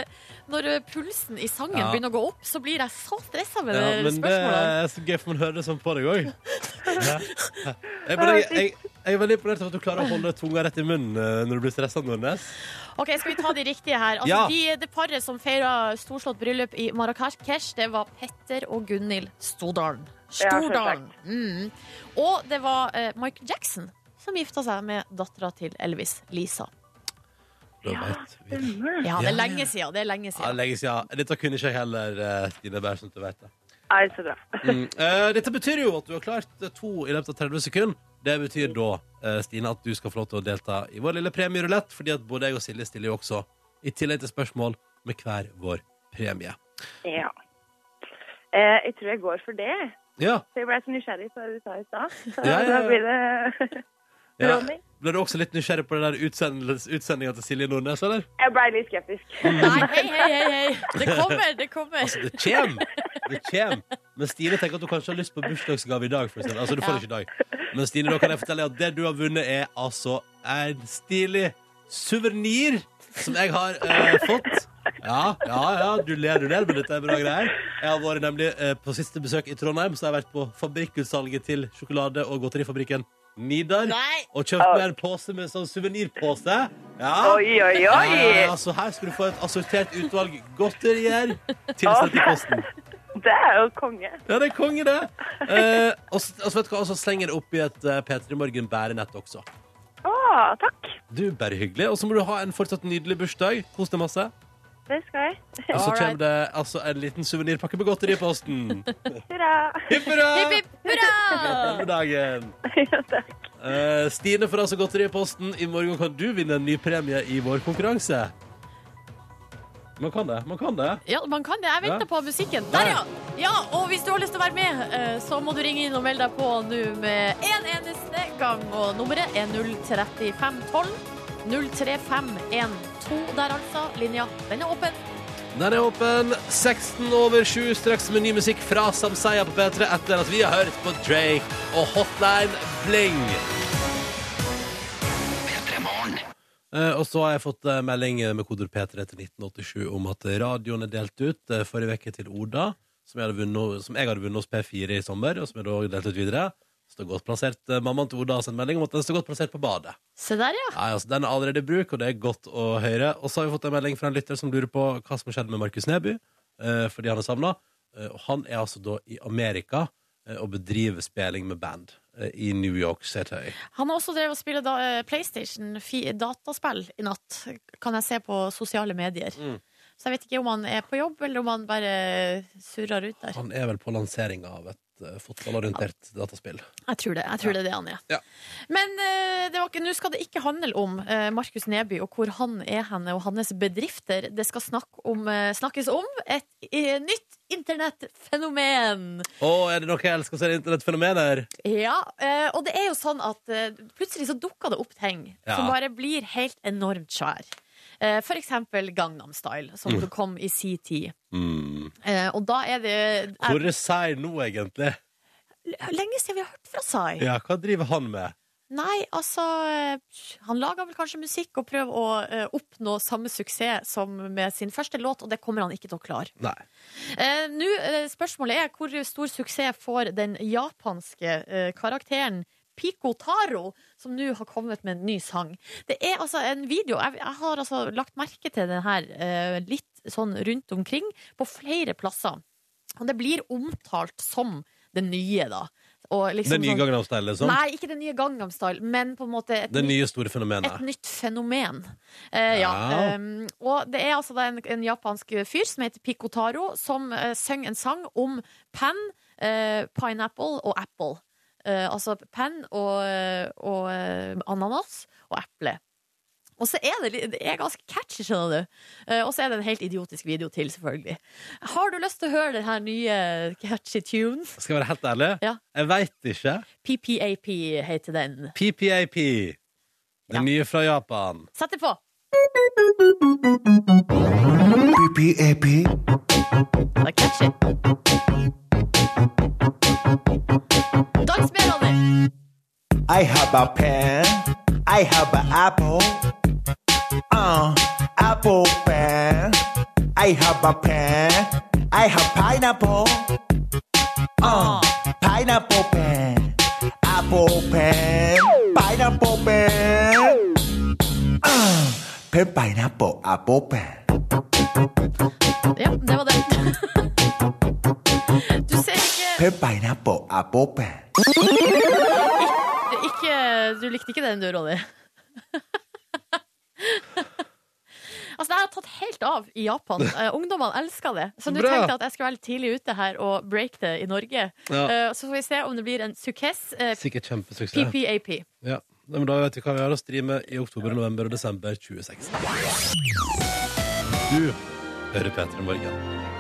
når pulsen i sangen Ja. begynner å gå opp, så blir jeg så stressa med Ja, det men det spørsmålet. er så gøy, for man hører det sånn på deg òg. Jeg, jeg, jeg, jeg er veldig imponert over at du klarer å holde tunga rett i munnen eh, når du blir stressa, Nordnes. Ok, Skal vi ta de riktige her? Altså, Ja. de, det paret som feira storslått bryllup i Marrakech, det var Petter og Gunhild Stordalen. Ja, Stordalen. Mm. Og det var eh, Michael Jackson som gifta seg med dattera til Elvis, Lisa. Da vet vi. Ja, det er lenge ja. siden. Det er lenge Ja, siden. lenge siden. Dette kunne ikke jeg heller, eh, Stine, bare sånn du vet det. Nei, så bra. (laughs) Mm. Eh, dette betyr jo at du har klart eh, to i løpet av 30 sekunder. Det betyr da, eh, Stine, at du skal få lov til å delta i vår lille premierulett, fordi at både jeg og Silje stiller jo også, i tillegg til spørsmål, med hver vår premie. Ja. Eh, jeg tror jeg går for det. Ja, Så jeg ble så nysgjerrig på det du sa i stad. Så (laughs) Ja, ja, ja. da blir det ja. (laughs) Ronny. Ble du også litt nysgjerrig på den der utsendinga til Silje Nordnes, eller? Jeg ble litt skeptisk. Nei, hei, hei, hei, hei. Det kommer, det kommer. Altså, det kjem! Det kjem. Men Stine tenker at du kanskje har lyst på bursdagsgave i dag. For altså, du får det ikke i dag. Men Stine, da kan jeg fortelle deg at det du har vunnet, er altså en stilig suvenir som jeg har eh, fått. Ja, ja, ja, du ler, du ler, men dette er bra greier. Jeg har vært nemlig eh, på siste besøk i Trondheim, så jeg har vært på fabrikkutsalget til sjokolade- og godterifabrikken Nidar. Nei. Og kjøpt med en pose med sånn suvenirpose. Ja. Oi, oi, oi! ja, ja, så her skal du få et assortert utvalg godterier tilsendt i posten. (laughs) Det er jo konge. Ja, det er konge, det. Eh, og så og så vet du hva, og så slenger det oppi et uh, P3 Morgen bærenett også. Å, takk. Du, bare hyggelig. Og så må du ha en fortsatt nydelig bursdag. Kos deg masse. Det skal jeg. (laughs) Og så kommer det altså en liten suvenirpakke med godteri i posten. Hurra. Hipp hurra! Hipp, hipp, hurra! Gratulerer med dagen. Ja, takk. Eh, Stine får altså godteri i posten. I morgen kan du vinne en ny premie i vår konkurranse. Man kan det. Man kan det. Ja, man kan det. Jeg venter Ja. på musikken. Der, ja! ja! Og hvis du har lyst til å være med, eh, så må du ringe inn og melde deg på nå med en eneste gang. Og nummeret er 03512. 03512 der, altså. Linja, den er åpen. Den er åpen. 16 over 7 straks med ny musikk fra Samseia på P3 etter at vi har hørt på Drake og Hotline Bling. Uh, og så har jeg fått uh, melding med koder P3 til 1987 om at radioen er delt ut uh, forrige uke til Oda, som jeg, hadde vunnet, som jeg hadde vunnet hos P4 i sommer, og som jeg da delt ut videre. Står godt plassert. Eh, Mammaen til Oda har sendt melding om at den står godt plassert på badet. Se der, ja. Nei, altså, Den er allerede i bruk, og det er godt å høre. Og så har vi fått en melding fra en lytter som lurer på hva som har skjedd med Markus Neby, eh, fordi han er savna. Eh, og han er altså da i Amerika og bedriver spilling med band i New York City. Han har også drevet og spilt da, PlayStation, dataspill, i natt. Kan jeg se på sosiale medier. Mm. Så jeg vet ikke om han er på jobb, eller om han bare surrer ut der. Han er vel på lansering av et eh, fotballorientert dataspill. Jeg tror det, jeg tror det er det han er. Ja. Men eh, det var ikke- nå skal det ikke handle om eh, Markus Neby og hvor han er henne og hans bedrifter. Det skal snakke om, snakkes om et nytt internettfenomen. Å, er det noe jeg elsker å se internettfenomener? Ja, og det er jo sånn at plutselig så dukker det opp ting Ja. som bare blir helt enormt svær. Eh, for eksempel Gangnam Style, som Mm. kom i si tid. Mm. Eh, og da er det Hvor er Sai nå, egentlig? Lenge siden vi har hørt fra Sai. Ja, hva driver han med? Nei, altså eh, Han lager vel kanskje musikk og prøver å uh, oppnå samme suksess som med sin første låt, og det kommer han ikke til å klare. Nei. Uh, nå, uh, spørsmålet er hvor stor suksess får den japanske karakteren Pico Taro, som nå har kommet med en ny sang. Det er altså en video Jeg, jeg har altså lagt merke til den her eh, litt sånn rundt omkring, på flere plasser. Og det blir omtalt som det nye, da. Liksom Det nye sånn- Gangnam Style, liksom? Nei, ikke det nye Gangnam Style, men på en måte et Det nye store et nytt fenomen. Eh, ja. Ja. Um, og det er altså en, en japansk fyr som heter Pico Taro, som uh, synger en sang om Pan, uh, pineapple og apple. Eh, altså penn og, og eh, ananas og eple. Og så er det, det er ganske catchy, skjønner du. Eh, og så er det en helt idiotisk video til, selvfølgelig. Har du lyst til å høre den her nye catchy tunes? Skal jeg være helt ærlig? Ja. Jeg veit ikke. PPAP heter den. PPAP. Det Ja. nye fra Japan. Sett det på! PPAP. Det er catchy. Dans med, Ronny! I have a pen. I have an apple. Uh, apple pen. I have a pen. I have pineapple. Uh, pineapple pen. Apple pen. Pineapple pen. Uh, pen, pineapple, apple pen. Ja, det var det. Du ser pineapple, apple ikke Du likte ikke den, du, Ronny? Altså, Det har tatt helt av i Japan. Uh, ungdommene elsker det. Så nå tenkte jeg at jeg skulle være litt tidlig ute her og break det i Norge. Ja. Uh, så får vi se om det blir en sukkess. Uh, Sikkert kjempesuksess. PPAP. Ja. Men da vet vi hva vi har å streame i oktober, november og desember 2016. Du hører P3 Morgen.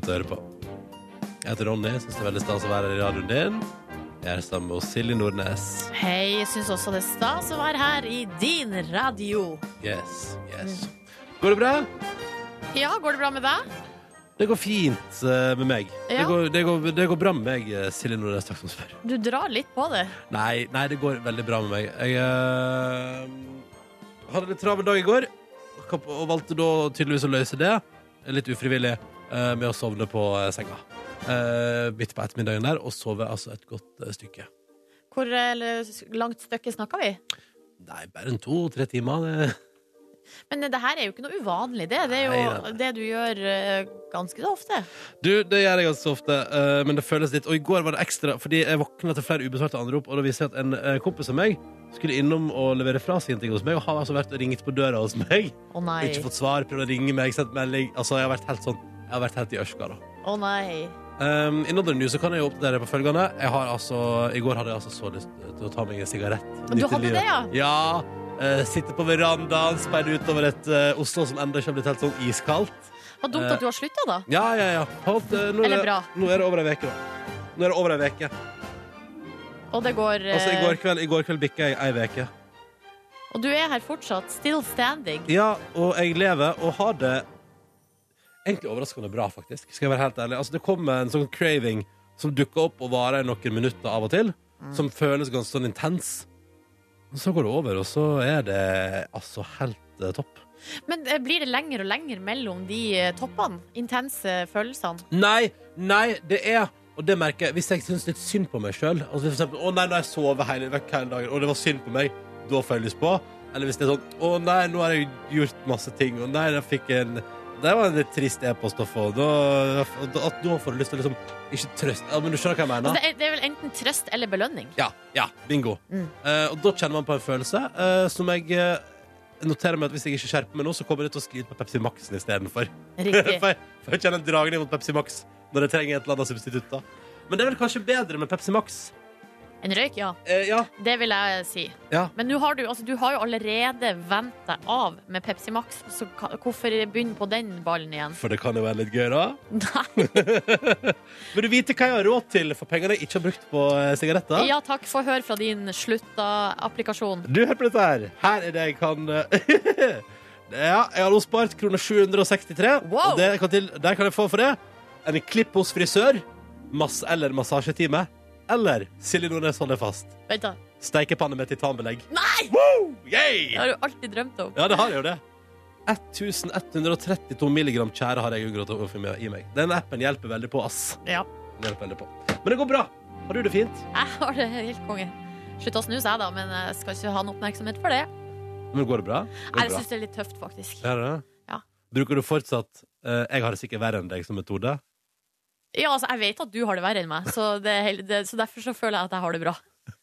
Hyggelig å høre på. Jeg heter Ronny. Syns det er veldig stas å være her i radioen din. Jeg er sammen med Silje Nordnes. Hei, jeg syns også det er stas å være her i din radio. Yes, yes. Går det bra? Ja, går det bra med deg? Det går fint eh, med meg. Det, går, det, går, det går bra med meg, eh, Silje Nordnes, takk som spør. Du drar litt på det. Nei, nei, det går veldig bra med meg. Jeg eh, hadde litt travel dag i går, og valgte da tydeligvis å løse det, litt ufrivillig, med å sovne på eh, senga. Eh, midt på ettermiddagen der, og sove altså et godt eh, stykke. Hvor eh, langt stykke snakker vi? Nei, bare en to-tre timer. Det. Men det her er jo ikke noe uvanlig. Det, det er jo Nei, nei, det du gjør eh, ganske så ofte. Du, det gjør jeg ganske ofte, eh, men det føles litt Og i går var det ekstra, fordi jeg våkna til flere ubesvarte anrop, og da viste jeg at en eh, kompis av meg skulle innom og levere fra seg en ting hos meg, og har altså vært og ringt på døra hos meg. Å nei. Ikke fått svar, prøvd å ringe meg, sendt melding. Altså, jeg har vært helt sånn Jeg har vært helt i ørska, da. Å nei. Um, I Northern News så kan jeg jo oppdatere på følgende. Jeg har altså, I går hadde jeg altså så lyst til å ta meg en sigarett. Du hadde det, ja? Ja. Uh, sitte på verandaen, speide utover et uh, Oslo som ennå ikke har blitt helt sånn iskaldt. Var dumt at du har slutta, da. Ja, ja, ja. Holdt, uh, nå, er Eller bra. nå er det over ei uke, da. Nå er det over ei uke. Og det går uh... Altså, i går kveld, i går kveld bikka jeg ei uke. Og du er her fortsatt. Still standing. Ja, og jeg lever og har det egentlig overraskende bra, faktisk. Skal jeg være helt ærlig. Altså, det kommer en sånn craving som dukker opp og varer i noen minutter av og til, som føles ganske sånn intens. Og så går det over, og så er det altså helt eh, topp. Men eh, blir det lenger og lenger mellom de eh, toppene? Intense følelsene? Nei, nei, det er Og det merker jeg, Hvis jeg syns litt synd på meg sjøl altså for eksempel, Å nei, nå har jeg sovet hele, vekk hele dagen, og det var synd på meg, da får jeg lyst på. Eller hvis det er sånn Å nei, nå har jeg gjort masse ting, og nei, da fikk jeg en Det var en litt trist e-post å få. Da, at nå får du lyst til å liksom Ikke trøst ja, Men du skjønner hva jeg mener? Altså, det, er, det er vel enten trøst eller belønning. Ja, ja, bingo. Mm. Uh, og da kjenner man på en følelse uh, som jeg uh, noterer meg at hvis jeg ikke skjerper meg nå, så kommer det til å skli ut på Pepsi Max-en istedenfor. (laughs) For, for jeg kjenner en dragning mot Pepsi Max når jeg trenger et eller annet substitutt. da. Men det er vel kanskje bedre med Pepsi Max? En røyk, ja. Eh, ja. Det vil jeg si. Ja. Men har du, altså, du har jo allerede vent deg av med Pepsi Max, så ka- hvorfor begynne på den ballen igjen? For det kan jo være litt gøy, da. (laughs) Nei. (laughs) Vil du vite hva jeg har råd til for pengene jeg ikke har brukt på eh, sigaretter? Ja takk, få høre fra din slutta-applikasjon. Du, hør på dette her. Her er det jeg kan eh, (laughs) Ja, jeg har nå spart kroner 763. Wow. Og det kan til, der kan jeg få for det en klipp hos frisør, mass eller massasjetime, eller Silje Nordnes holder fast. Vent, da. Steikepanne med titanbelegg. Nei! Woo! Yay! Det har du alltid drømt om. Ja, det har jeg jo det. 1132 milligram tjære har jeg unngått å få i meg. Den appen hjelper veldig på, ass. Ja. Den hjelper veldig på. Men det går bra. Har du det fint? Jeg har det helt konge. Slutt å snuse, jeg, da, men jeg skal ikke ha noe oppmerksomhet for det. Men går det bra? Går det jeg syns det er litt tøft, faktisk. Er det? Ja. Bruker du fortsatt eh, 'jeg har det sikkert verre enn deg' som metode? Ja, altså, jeg vet at du har det verre enn meg, så, det det, så derfor så føler jeg at jeg har det bra.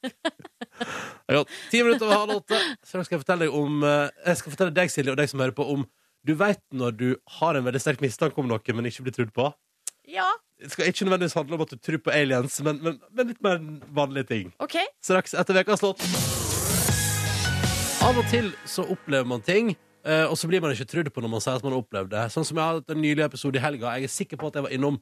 (laughs) Har ti minutter over halv åtte. Så skal jeg fortelle deg om eh, Jeg skal fortelle deg, Silje, og deg som hører på, om Du vet når du har en veldig sterk mistanke om noe, men ikke blir trodd på? Ja, Det skal ikke nødvendigvis handle om at du tror på aliens, men, men, men litt mer vanlige ting. OK. Straks etter ukas låt. Av og til så opplever man ting, eh, og så blir man ikke trodd på når man sier at man har opplevd det. Sånn som jeg hadde en nylig episode i helga. Jeg er sikker på at jeg var innom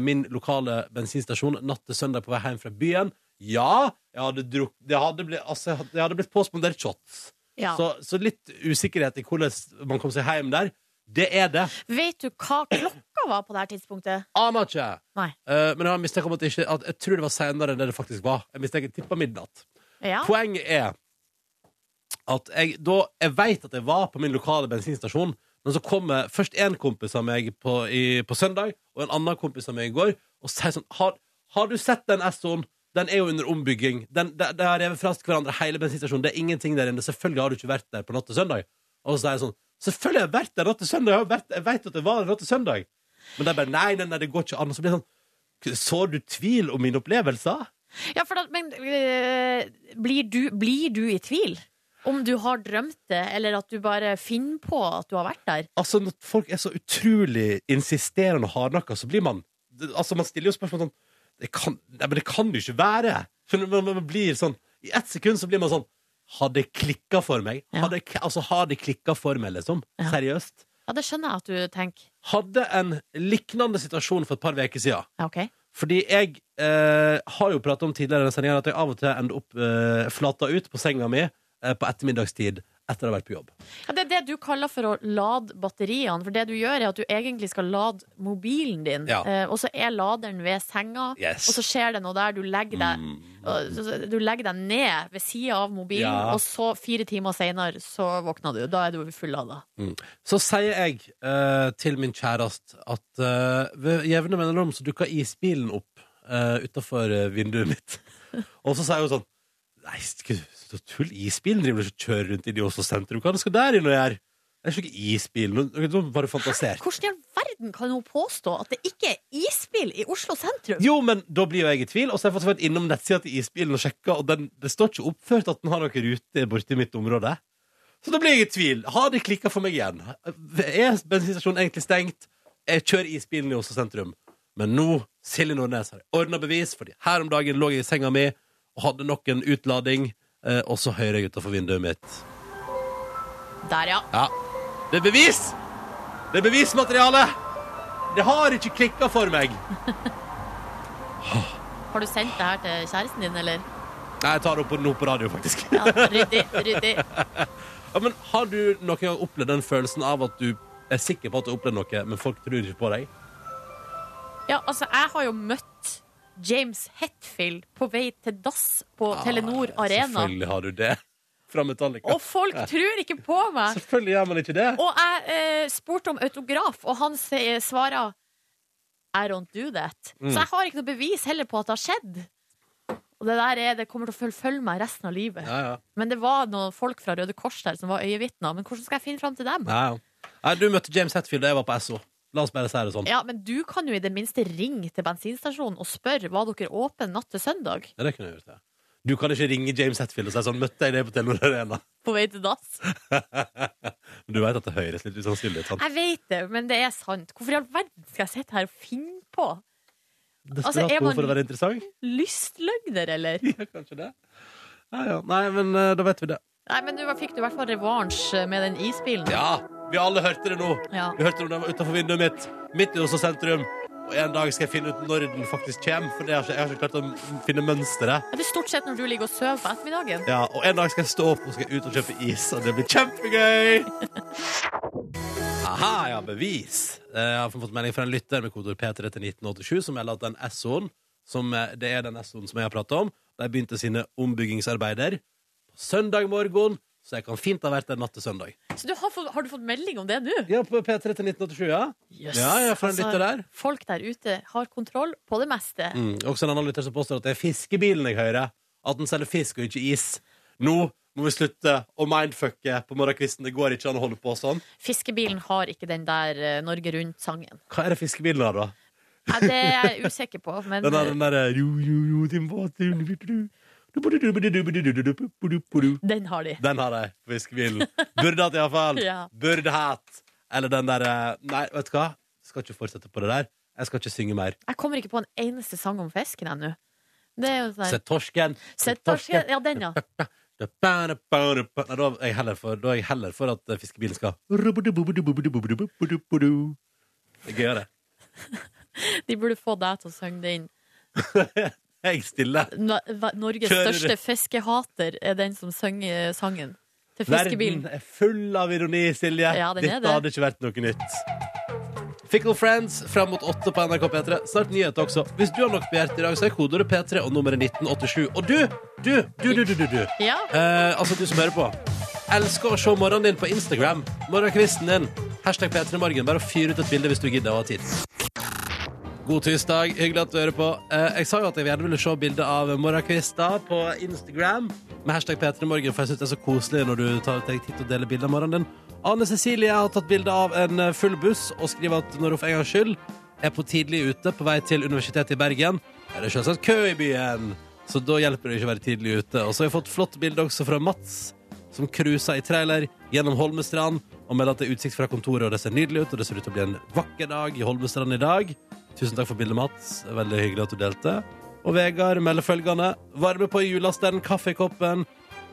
min lokale bensinstasjon natt til søndag på vei hjem fra byen. Ja, jeg hadde druk, Det hadde blitt, altså, jeg hadde- blitt påspondert shots. Ja. Så, så litt usikkerhet i hvordan man kom seg hjem der. Det er det. Vet du hva klokka var på det her tidspunktet? Aner ikke. Eh, men jeg om at, ikke, at jeg tror det var senere enn det det faktisk var. Jeg mistenker tippa midnatt. Ja. Poenget er at jeg da Jeg vet at jeg var på min lokale bensinstasjon, men så kommer først en kompis av meg på, i, på søndag, og en annen kompis av meg i går, og sier sånn Har, har du sett den Essoen? Den er jo under ombygging. Den, det har revet fra hverandre hele bensinstasjonen. Det er ingenting der inne. Selvfølgelig har du ikke vært der på natt til søndag. Og så sier jeg sånn Selvfølgelig har jeg vært der natt til søndag. Jeg, vært, jeg vet at det var der natt til søndag. Men de bare nei, nei, nei, det går ikke an. Og så blir det sånn Så du tvil om mine opplevelser? Ja, for da, men øh, blir, du, blir du i tvil? Om du har drømt det, eller at du bare finner på at du har vært der? Altså, når folk er så utrolig insisterende og hardnakka, så blir man Altså, man stiller jo spørsmål sånn det kan, nei, men det kan jo ikke være! Man, man blir sånn I ett sekund så blir man sånn Har det klikka for meg? Ja. Hadde, altså, har det klikka for meg, liksom? Ja. Seriøst? Ja, det skjønner jeg at du tenker. Hadde en lignende situasjon for et par uker siden. Ja, ok. Fordi jeg eh, har jo pratet om tidligere at jeg av og til ender opp eh, flata ut på senga mi på ettermiddagstid etter å ha vært på jobb. Ja, det er det du kaller for å lade batteriene. For det du gjør, er at du egentlig skal lade mobilen din, Ja. eh, og så er laderen ved senga, Yes. og så skjer det noe der. Du legger deg, så- du legger deg ned ved sida av mobilen, Ja. og så fire timer seinere så våkner du. Da er du fullada. Så sier jeg eh, til min kjæreste at eh, ved jevne mellomrom så dukker isbilen opp uh, utafor vinduet mitt. (laughs) Og så sier hun sånn Nei, så tull? Isbilen driver og kjører rundt i i Oslo sentrum. Hva skal der inn og gjøre? Det er ikke isbil. Nå bare fantasert. Hvordan i all verden kan hun påstå at det ikke er isbil i Oslo sentrum? Jo, men da blir jo jeg i tvil. Og så har jeg vært innom nettsida til isbilen og sjekka, og den, det står ikke oppført at den har noen rute borti mitt område. Så da blir jeg i tvil. Har det klikka for meg igjen? Er bensinstasjonen egentlig stengt? Jeg kjører isbilen i Oslo sentrum. Men nå, Silje Nordnes, har jeg ordna bevis, fordi her om dagen lå jeg i senga mi og hadde nok en utlading, og så hører jeg utafor vinduet mitt. Der, ja. Ja. Det er bevis! Det er bevismateriale! Det har ikke klikka for meg. (laughs) Har du sendt det her til kjæresten din, eller? Nei, jeg tar det opp på- nå på radio, faktisk. Ja, ryddig, ryddig. (laughs) Ja, men Har du noen gang opplevd den følelsen av at du er sikker på at du har opplevd noe, men folk tror ikke på deg? Ja, altså, jeg har jo møtt James Hetfield på vei til dass på Telenor Arena. Selvfølgelig har du det. Fra Metallica. Og folk tror ikke på meg! Selvfølgelig gjør man ikke det. Og jeg eh, spurte om autograf, og han svarer I don't do that. Mm. Så jeg har ikke noe bevis heller på at det har skjedd. Og det der er, det kommer til å følge, meg resten av livet. Ja, ja. Men det var noen folk fra Røde Kors der som var øyevitner. Men hvordan skal jeg finne fram til dem? ja, ja. Nei, du møtte James Hetfield da jeg var på SO. La oss bare si det sånn. Ja, Men du kan jo i det minste ringe til bensinstasjonen og spørre var dere åpne natt til søndag. Ja, det kunne jeg gjort, ja. Du kan ikke ringe James Hetfield og si sånn 'Møtte jeg deg på Telenor Arena?' (laughs) På vei til dass. Men du vet at det høres litt usannsynlig ut. Jeg vet det, men det er sant. Hvorfor i all verden skal jeg sitte her og finne på? Desperat Altså, er man- for å være interessant? (laughs) Lystløgner, eller? Ja, kanskje det. Ja, ja. Nei, men eh, da vet vi det. Nei, men du fikk du i hvert fall revansj med den isbilen. Ja, vi alle hørte det nå. Ja. Vi hørte det den utenfor vinduet mitt, midt i Oslo sentrum. Og en dag skal jeg finne ut når den faktisk kommer, for jeg har ikke, jeg har ikke klart å finne mønsteret. Det er stort sett når du ligger og sover på ettermiddagen. Ja, og en dag skal jeg stå opp og skal ut og kjøpe is, og det blir kjempegøy! (laughs) Aha, ja, bevis. Eh, Jeg har fått melding fra en lytter med kodord P3 til 1987 som melder at den SO-en, som eh, det er den SO-en som jeg har pratet om, de begynte sine ombyggingsarbeider søndag morgen, så jeg kan fint ha vært der natt til søndag. Så du har, fått, har du fått melding om det nå? Ja, på P3 til 1987, ja. Yes. Ja, ja, for der. Folk der ute har kontroll på det meste. Mm. Også en annen lytter som påstår at det er fiskebilen jeg hører. At den selger fisk og ikke is. Nå må vi slutte å mindfucke på morgenkvisten. Det går ikke an å holde på sånn. Fiskebilen har ikke den der eh, Norge Rundt-sangen. Hva er det fiskebilen har, da? Ja, det er jeg usikker på, men (laughs) Den der, den derre ro, ro, ro, din båt, du, du, du, du. Den har de. Den har de fiskebilen Fiskebyen. Burde hatt, iallfall. (laughs) Ja. Burde hatt. Eller den derre eh, Nei, vet du hva? Skal ikke fortsette på det der. Jeg skal ikke synge mer. Jeg kommer ikke på en eneste sang om fisken ennå. Sånn Se torsken. Sett torsken. Ja, den, ja. Da er jeg heller for, da er jeg heller for at eh, fiskebilen skal Det er gøyere. (laughs) De burde få deg til å synge den. (laughs) Jeg va- Norges Kjører. største fiskehater er den som synger sangen til fiskebilen. Verden er full av ironi, Silje. Ja, den er Dette det. hadde ikke vært noe nytt. Fickle Friends fram mot åtte på NRK P3. Snart nyheter også. Hvis du har nok på hjertet i dag, så er kodeordet P3 og nummeret 1987. Og du, du, du, du, du, du, du. Ja, Eh, altså du som hører på. Elsker å se morgenen din på Instagram. Morgenkvisten din. Hashtag P3morgen. Bare fyr ut et bilde hvis du gidder å ha tid. God tirsdag. Hyggelig at du hører på. Eh, jeg sa jo at jeg gjerne ville se bilde av morgenkvister på Instagram med hashtag P3morgen, for jeg syns det er så koselig når du tar deg tid til å dele bilde av morgenen din. Anne Cecilie har tatt bilde av en eh, full buss og skriver at når hun for en gangs skyld er på tidlig ute på vei til Universitetet i Bergen, er det selvsagt kø i byen. Så da hjelper det ikke å være tidlig ute. Og så har jeg fått flott bilde også fra Mats, som cruiser i trailer gjennom Holmestrand og melder at det er utsikt fra kontoret, og det ser nydelig ut, og det ser ut til å bli en vakker dag i Holmestrand i dag. Tusen takk for bildet, Mats. Veldig hyggelig at du delte. Og Vegard melder følgende. Varme på julasteren, kaffekoppen.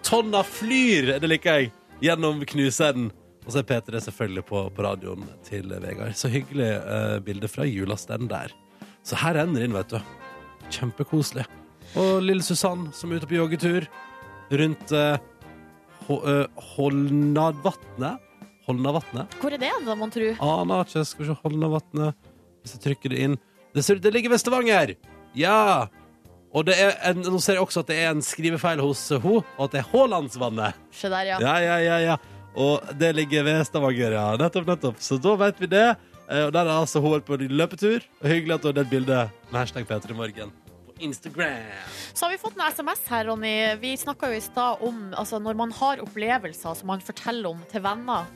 Tonna flyr, det liker jeg, gjennom knuseren. Og så er P3 selvfølgelig på, på radioen til Vegard. Så hyggelig eh, bilde fra julasteren der. Så her renner inn, vet du. Kjempekoselig. Og lille Susann som er ute på joggetur rundt eh, Ho- eh. Holnavatnet. hvor er det, da, mon tru? Aner ikke. Skal vi se Holnavatnet. Hvis jeg trykker det inn Det, ser, ut- det ligger ved Stavanger! Ja! Og det er en, nå ser jeg også at det er en skrivefeil hos henne, og at det er Haalandsvannet. Se der, ja. Ja, ja, ja, ja. Og det ligger ved Stavanger, ja. Nettopp, nettopp. Så da vet vi det. Eh, Og der er altså hun på løpetur. Og hyggelig at du har delt bilde med hashtag P3morgen på Instagram. Så har vi fått en SMS her, Ronny. Vi snakka jo i stad om altså, når man har opplevelser som man forteller om til venner,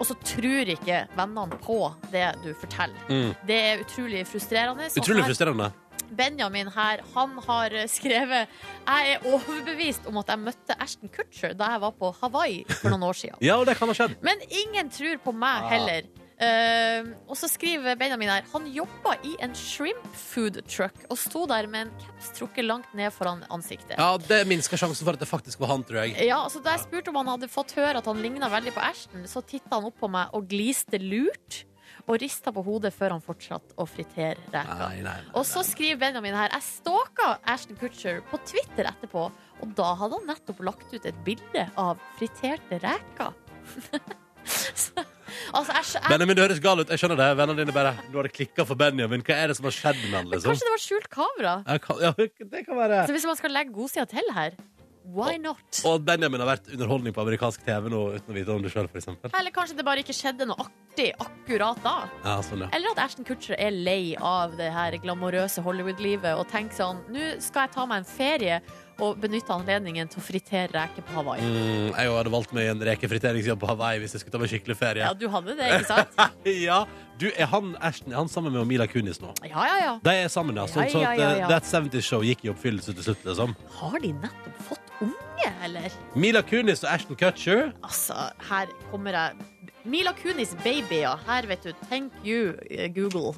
og så tror ikke vennene på det du forteller. Mm. Det er utrolig frustrerende. Utrolig frustrerende. Benjamin her, han har skrevet Jeg er overbevist om at jeg møtte Ashton Kutcher da jeg var på Hawaii for noen år siden. (laughs) Ja, og det kan ha skjedd. Men ingen tror på meg Ah. heller. Eh, og så skriver Benjamin her Han jobba i en shrimp food truck og sto der med en caps trukket langt ned foran ansiktet. Ja, det minsker sjansen for at det faktisk var han, tror jeg. Ja, altså Da jeg spurte om han hadde fått høre at han ligna veldig på Ashton, så titta han opp på meg og gliste lurt. Og rista på hodet før han fortsatte å fritere nei. Og så skriver Benjamin her Jeg stalka Ashton Kutcher på Twitter etterpå, og da hadde han nettopp lagt ut et bilde av friterte reker. (laughs) Så, altså, jeg, jeg, Benjamin, det høres gal ut. Jeg skjønner det. Vennene dine bare Nå har det klikka for Benjamin. Hva er det som har skjedd med han, liksom? Kanskje det var skjult kamera? Kan, ja, det kan være. Så hvis man skal legge godsida til her Why not? Og Benjamin har vært underholdning på amerikansk TV nå uten å vite om det sjøl, f.eks. Eller kanskje det bare ikke skjedde noe artig akkurat da. Ja, sånn, ja. Eller at Ashton Kutcher er lei av det her glamorøse Hollywood-livet og tenker sånn Nå skal jeg ta meg en ferie og benytte anledningen til å fritere reker på Hawaii. Mm, jeg hadde valgt meg en rekefriteringsjobb på Hawaii hvis jeg skulle ta meg skikkelig ferie. Ja, du hadde det, ikke sant? (laughs) Ja, du, Er han Ashton er han sammen med Mila Kunis nå? Ja, ja, ja. De er sammen, ja. Så, Ja, så ja, at, ja, eh. That 70 Show gikk i oppfyllelse til slutt, liksom. Har de nettopp fått unge, eller? Mila Kunis og Ashton Cutcher. Altså, her kommer jeg Mila Kunis baby, ja. Her, vet du. Thank you, eh, Google.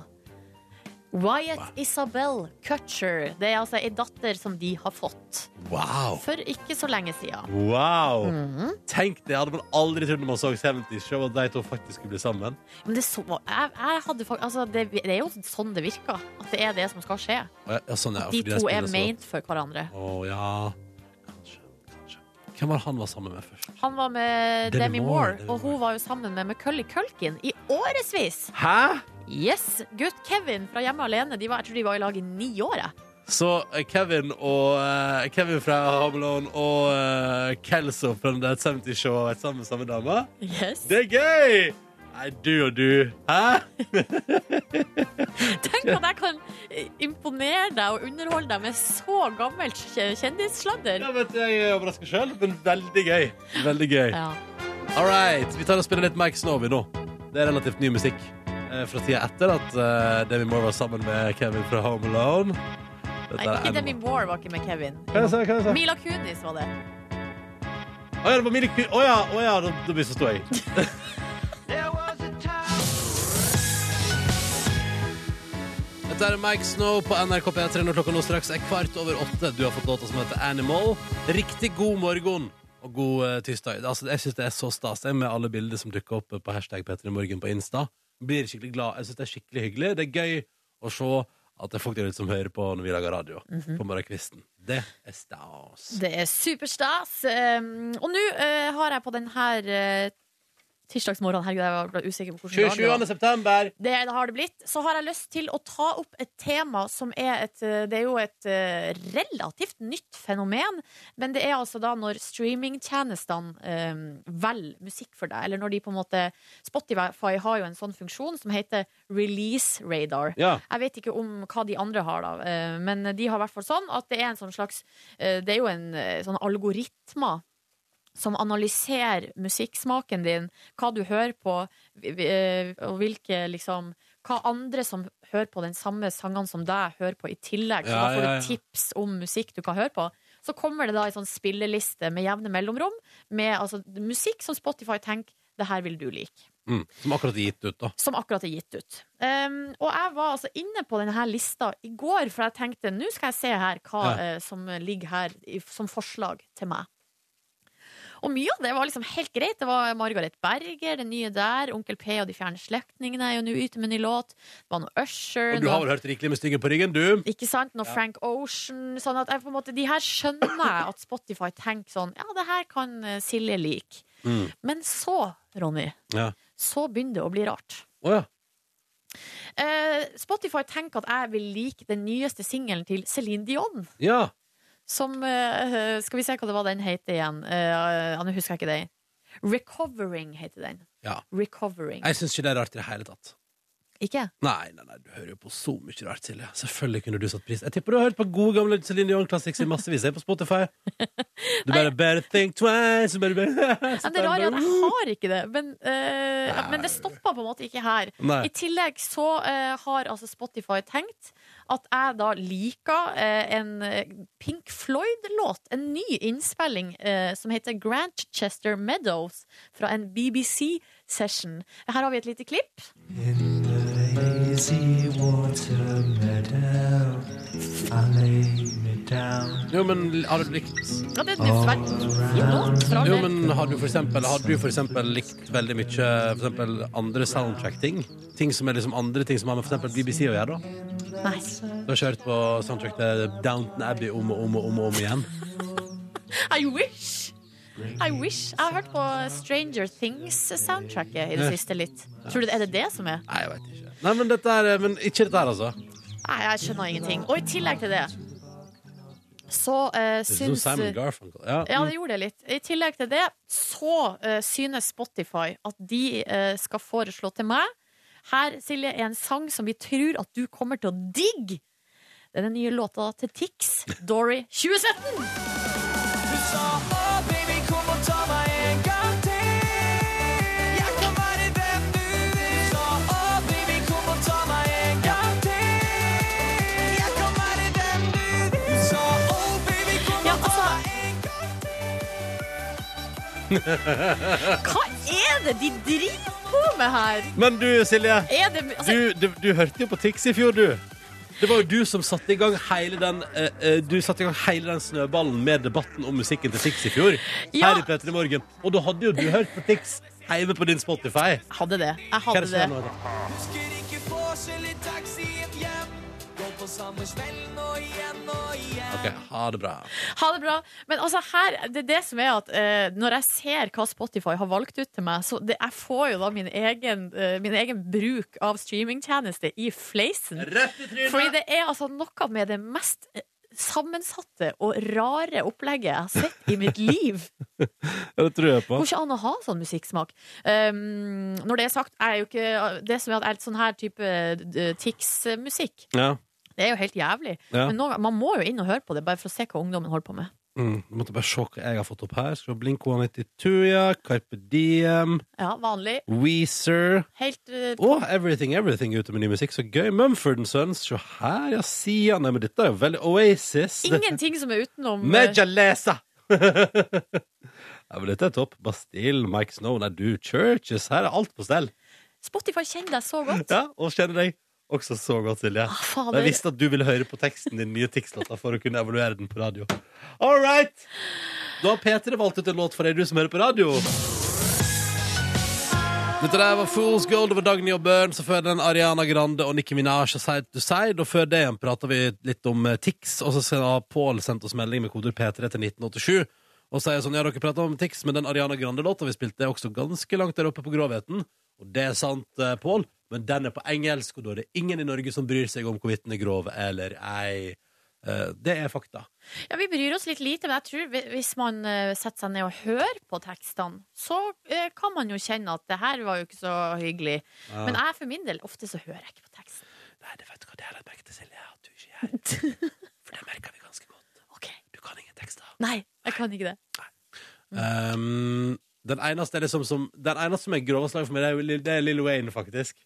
Wyatt Isabel Kutcher. Det er altså ei datter som de har fått Wow! for ikke så lenge siden. Wow! Mhm. Tenk det, hadde man aldri trodd når man så 70 Show at de to faktisk skulle bli sammen. Men det, så, jeg, jeg hadde, altså, det, det er jo sånn det virker. At det er det som skal skje. Ja, sånn, ja, De to er ment for hverandre. Å ja Kanskje. Kanskje. Hvem var han var sammen med først? Han var med Demi Demi Moore, Moore, og hun var jo sammen med Macaulay Culkin i årevis. Hæ?! Yes, Gutt Kevin fra Hjemme alene. De var, jeg tror de var i lag i ni år. jeg. Så eh, Kevin og eh, Kevin fra Hamelon og uh, Kelso fra The 70 Show har vært sammen med samme dame? Yes. Det er gøy! Nei, du og du. Hæ? (laughs) Tenk at jeg kan eh, imponere deg og underholde deg med så gammelt kje- kjendissladder. Ja, vet du, jeg er overraska sjøl, men veldig gøy. Veldig gøy. Ja. All right, vi tar og spiller litt Mike Snowy nå. Det er relativt ny musikk eh, fra tida etter at uh, Demi Moore var sammen med Kevin fra Home Alone. Dette Nei, ikke. Demi Moore var ikke med Kevin. Hva er det, hva er det? Mila Kunis var det. Å ja, det var Mila Kunis. Å ja, oh, ja, da, da misforsto jeg. (laughs) Dette er Mike Snow på NRK P3 når klokka nå straks er kvart over åtte. Du har fått låta som heter Animal. Riktig god morgen og god uh, tirsdag. Altså, jeg syns det er så stas med alle bilder som dukker opp på hashtag P3morgen på Insta. Blir skikkelig glad. Jeg syns det er skikkelig hyggelig. Det er gøy å se at det er folk der ute som hører på når vi lager radio på morgenkvisten. Det er stas. Det er superstas. Um, og nå uh, har jeg på denne tirsdagsmorgenen Herregud, jeg var usikker på hvordan dag det var. 27. september. Det, det har det blitt. Så har jeg lyst til å ta opp et tema som er et eh, Det er jo et eh, relativt nytt fenomen. Men det er altså da når streamingtjenestene um, velger musikk for deg, eller når de på en måte Spotify har jo en sånn funksjon som heter release radar. Ja. Jeg vet ikke om hva de andre har, da, men de har i hvert fall sånn at det er en sånn slags Det er jo en sånn algoritmer som analyserer musikksmaken din, hva du hører på, eh, og hvilke liksom Hva andre som hører på den samme sangene som deg, hører på i tillegg. Så Ja, da får ja, ja. du tips om musikk du kan høre på. Så kommer det da en sånn spilleliste med jevne mellomrom med altså, musikk som Spotify tenker det her vil du like Mm. Som akkurat er gitt ut, da. som akkurat er gitt ut. Um, og jeg var altså inne på denne lista i går, for jeg tenkte nå skal jeg se her hva eh, som ligger her i, som forslag til meg. Og mye av det var liksom helt greit. Det var Margaret Berger, det nye der. Onkel P og De fjerne slektningene er jo nå ute med ny låt. Det var noe Usher. Og du har vel hørt rikelig med styggen på ryggen, du? ikke sant? Noe Frank Ocean. Sånn at jeg på en måte, de her skjønner jeg at Spotify tenker sånn Ja, det her kan eh, Silje like. Mm. Men så, Ronny, Ja. så begynner det å bli rart. Å ja. Eh, Spotify tenker at jeg vil like den nyeste singelen til Céline Dion. Ja. Som eh, Skal vi se hva det var den heter igjen. Uh, Nå husker jeg ikke det. Recovering heter den. Ja. Recovering. Jeg syns ikke det er rart i det hele tatt. Ikke? Nei, nei, nei, du hører jo på så mye rart, Silje. Selvfølgelig kunne du satt pris. Jeg tipper du har hørt på gode gamle Celine Dion Classics i massevis på Spotify. (laughs) Du bare better think twice bare, bare. (laughs) Men det rare er at jeg har ikke det. Men, uh, men det stoppa på en måte ikke her. Nei. I tillegg så uh, har altså Spotify tenkt at jeg da liker eh, en eh, Pink Floyd-låt. En ny innspilling eh, som heter Grantchester Meadows fra en BBC-session. Her har vi et lite klipp. In the lazy water meadow, I lay me down. Jo, men har du likt Ja, det er en svært fin låt. For Jo, men har du for eksempel, har du for eksempel likt veldig mye for eksempel andre soundtrack-ting? Ting som er liksom andre ting som har med for eksempel BBC å gjøre, da? Nei. Du har kjørt på soundtrack til Downton Abbey om og om og om, og om igjen? (laughs) I wish! I wish. Jeg har hørt på Stranger Things-soundtracket i det siste litt. Tror du det er det det som er? Nei, jeg vet ikke. Nei, men dette er Men ikke dette her, altså. Nei, jeg skjønner ingenting. Og i tillegg til det så uh, syns Simon Garfunkel. Ja. Ja, det gjorde det litt. I tillegg til det så uh, synes Spotify at de uh, skal foreslå til meg Her, Silje, er en sang som vi tror at du kommer til å digge. Det er den nye låta til Tix, Dory 2017. Ja, (laughs) Hva er det de driver på med her? Men du, Silje. Er det, altså, Du, du, du hørte jo på Tix i fjor, du. Det var jo du som satte i gang hele den eh, Du satte i gang hele den snøballen med debatten om musikken til Tix i fjor. Ja. Her i Petter i Morgen. Og da hadde jo du hørt på Tix hjemme på din Spotify. hadde det. Jeg hadde det. hadde det som det. igjen og igjen. OK, ha det bra. Ha det bra. Men altså her, det er det som er at eh, når jeg ser hva Spotify har valgt ut til meg, så det, jeg får jo da min egen, eh, min egen bruk av streamingtjeneste i fleisen. Rett i trynet! Fordi det er altså noe med det mest eh, sammensatte og rare opplegget jeg har sett i mitt (laughs) liv. Ja, det tror jeg på. Går ikke an å ha sånn musikksmak. Um, når det er sagt, er jo ikke Det som er at jeg er litt sånn her type uh, Tix-musikk, Ja. Det er jo helt jævlig. Ja. Men nå, man må jo inn og høre på det, bare for å se hva ungdommen holder på med. Mm, jeg måtte bare se hva jeg har fått opp her. Skal Blink 182, ja. Carpe Diem. Ja, vanlig. Weezer. Helt uh, Og Everything Everything ute med ny musikk. Så gøy. Mumford Sons. Se her, ja. Sia. Nei, men dette er jo veldig Oasis. Ingenting som er utenom uh, Mejalesa! (laughs) ja, men dette er topp. Bastille, Mike Snow, nei, du, Churches. Her er alt på stell. Spotify kjenner deg så godt. Ja, Og kjenner deg også så godt, Silje. Ah, Jeg visste at du ville høre på teksten din nye Tix-låta for å kunne evaluere den på radio. All right! Da har P3 valgt ut en låt for deg, du som hører på radio. Dette der var Fool's Gold over Dagny og Børn, så før den Ariana Grande og Nicki Minaj og Side to Side. Og før det igjen prata vi litt om eh, Tix, og så har Pål sendt oss melding med koder P3 til 1987. Og sier sånn, ja, dere prater om Tix, men den Ariana Grande-låta vi spilte, er også ganske langt der oppe på grovheten. Og det er sant, eh, Pål, men den er på engelsk, og da er det ingen i Norge som bryr seg om hvorvidt den er grov eller ei. Eh, Det er fakta. Ja, Vi bryr oss litt lite, men jeg tror hvis man eh, setter seg ned og hører på tekstene, så eh, kan man jo kjenne at det her var jo ikke så hyggelig. Ja. Men jeg for min del, ofte så hører jeg ikke på teksten. Nei, det vet du hva det er jeg merket til, Silje, at du ikke gjør. (laughs) For det merker vi ganske godt. Ok. Du kan ingen tekster. Nei, jeg kan ikke det. Um, den eneste er liksom som Den eneste som er grovest lag for meg, det er, det er Lil Wayne, faktisk.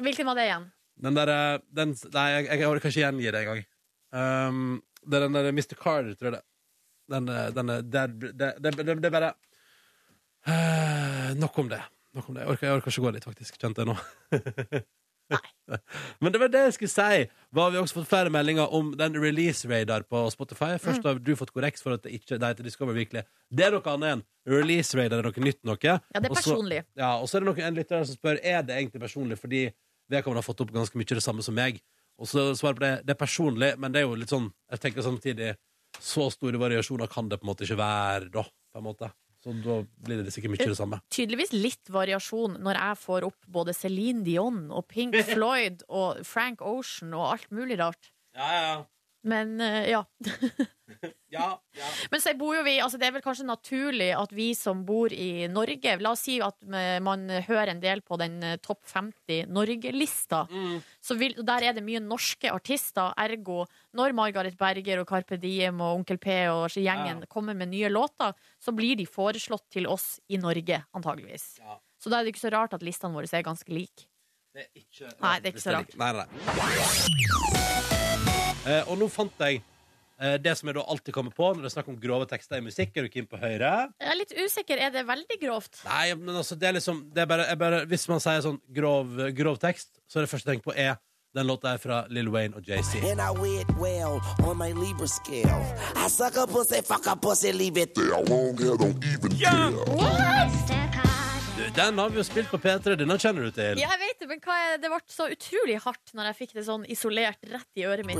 Hvilken var det igjen? Den der eh, den, Nei, jeg, jeg orker ikke gjengi det engang. Um, det er den der Mr. Carter, tror jeg det. Den, eh, den er det, er bare uh, Nok om det. Nok om det. Jeg orker, jeg orker ikke gå dit, faktisk. Kjente jeg nå. (laughs) Men det var det jeg skulle si. Vi har vi også fått flere meldinger om den release radar på Spotify. Først har du fått korrekt for at det ikke det heter Discover Weekly. Det er noe annet enn Release radar er noe nytt noe. Ja, det er personlig. Også, ja, og så er det noen, en lytter som spør Er det egentlig personlig, fordi vedkommende har fått opp ganske mye det samme som meg. Og så svarer på det, det er personlig, men det er jo litt sånn Jeg tenker samtidig Så store variasjoner kan det på en måte ikke være, da. På en måte. Så da blir det sikkert mye det samme. Tydeligvis litt variasjon når jeg får opp både Celine Dion og Pink (laughs) Floyd og Frank Ocean og alt mulig rart. Ja, ja, Men eh, ja. (laughs) ja. ja. Men så bor jo vi, altså det er vel kanskje naturlig at vi som bor i Norge La oss si at eh, man hører en del på den eh, topp 50 Norge-lista. Mm. Så vil, Der er det mye norske artister. Ergo, når Margaret Berger og Carpe Diem og Onkel P og gjengen Ja. kommer med nye låter, så blir de foreslått til oss i Norge, antageligvis. Så da er det ikke så rart at listene våre er ganske like. Det er ikke Nei, det er ikke så rart. Nei, nei. Eh, og nå fant jeg eh, det som jeg da alltid kommer på når det er snakk om grove tekster i musikk. Er du keen på Høyre? Jeg er litt usikker. Er det veldig grovt? Nei, men altså, det er liksom det er bare, jeg bare, Hvis man sier sånn grov, grov tekst, så er det første jeg tenker på, er den låta er fra Lil Wayne og JC. Well on Du, Den har vi jo spilt på P3, denne kjenner du til. Ja, jeg vet det, men hva er, det ble så utrolig hardt når jeg fikk det sånn isolert rett i øret mitt.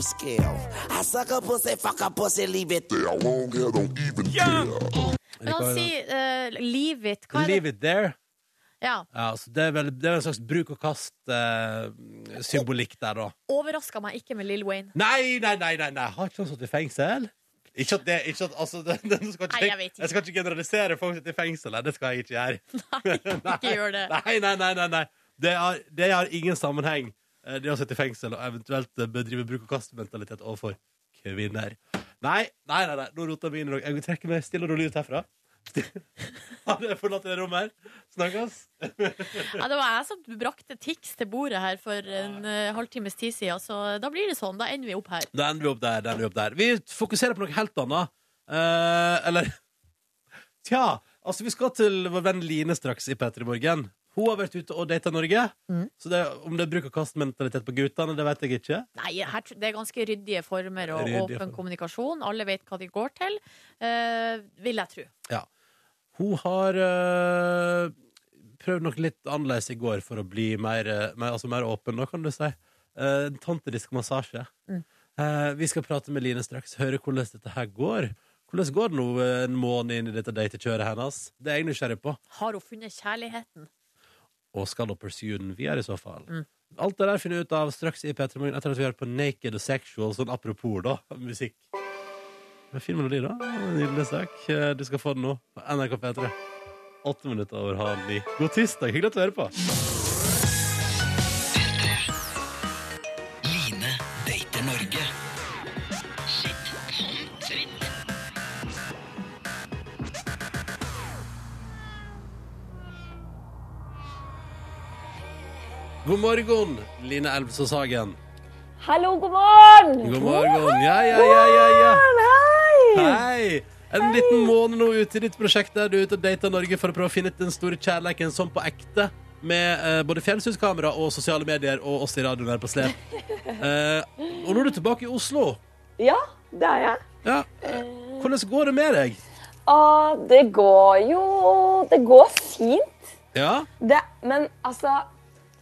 Men han sier uh, 'leave it'. Hva er Leave det? it there. Ja. Ja, så det, er vel, det er en slags bruk og kast-symbolikk der, da. Overraska meg ikke med Lill Wayne. Nei, nei, nei, nei, nei. har ikke han sittet i fengsel? Ikke at det ikke at, altså, (laughs) det, det, skal ikke, Nei, jeg vet ikke. jeg skal ikke generalisere folk i fengsel. Det skal jeg ikke gjøre. (laughs) Nei, Ikke gjør det. (laughs) Nei, nei, nei, nei, nei. Det, har, det har ingen sammenheng, eh, det å sitte i fengsel og eventuelt eh, bedrive bruk og kast-mentalitet overfor kvinner. Nei, nei, nei, nei. nå roter meg inn i noe. Jeg trekker meg stille og rolig ut herfra. Ha jeg forlatt det rommet her. Snakkes. (laughs) Ja, det var jeg som brakte Tix til bordet her for en uh, halvtimes tid siden, så da blir det sånn. Da ender vi opp her. Da ender vi opp der. Da ender vi, opp der. vi fokuserer på noe helt annet. Uh, eller (laughs) Tja, altså vi skal til vår venn Line straks i P3 Morgen. Hun har vært ute og data Norge. Mm. Så det, om det er bruk og kast-mentalitet på guttene, det vet jeg ikke. Nei, her, det er ganske ryddige former og Ryddige åpen form. kommunikasjon. Alle vet hva de går til, uh, vil jeg tro. Hun har eh, prøvd noe litt annerledes i går for å bli mer, eh, mer, altså mer åpen, da, kan du si. Uh, tantrisk massasje. Mm. Uh, vi skal prate med Line straks, høre hvordan dette her går. Hvordan går det nå eh, en måned inn i dette datekjøret hennes? Det er jeg nysgjerrig på. Har hun funnet kjærligheten? Og skal hun pursue den videre, i så fall? Mm. Alt det der finner vi ut av straks i P3 Morgen etter at vi hører på Naked og Sexual, sånn apropos, da. Musikk. Er fin melodi, da. Nydelig sak. Du skal få den nå på NRK P3. Åtte minutter over halv ni. God tirsdag. Hyggelig at du hører på. Line dater Norge. God morgen, Line Elvsås Hagen. Hallo, god morgen! God morgen. Ja, ja, ja, ja, ja. Hei! Hei! En liten måned nå ute i ditt prosjekt der du er ute og dater Norge for å prøve å finne den store kjærleiken sånn på ekte. Med eh, både fjernsynskamera og sosiale medier og oss i radioen her på slep. (laughs) Eh, og nå er du tilbake i Oslo. Ja, det er jeg. Ja. Hvordan går det med deg? Ah, det går jo Det går fint. Ja? Det, men altså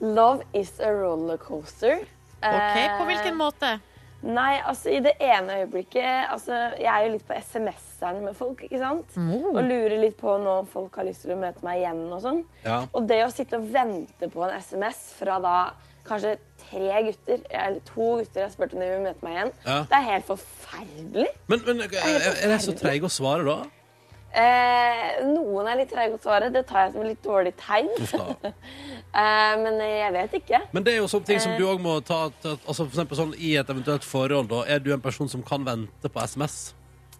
Love is a rollercoaster. Ok, Eh, På hvilken måte? Nei, altså i det ene øyeblikket altså, Jeg er jo litt på SMS-eren med folk, ikke sant? Og lurer litt på når folk har lyst til å møte meg igjen og sånn. Ja. Og det å sitte og vente på en SMS fra da kanskje tre gutter, eller to gutter jeg har spurt om de vil møte meg igjen, Ja. det er helt forferdelig. Men, men er, er jeg så treig å svare da? Eh, noen er litt treige å svare. Det tar jeg som et litt dårlig tegn. (laughs) Eh, men jeg vet ikke. Men det er jo sånne ting som du òg må ta, ta altså For eksempel sånn i et eventuelt forhold, da. Er du en person som kan vente på SMS?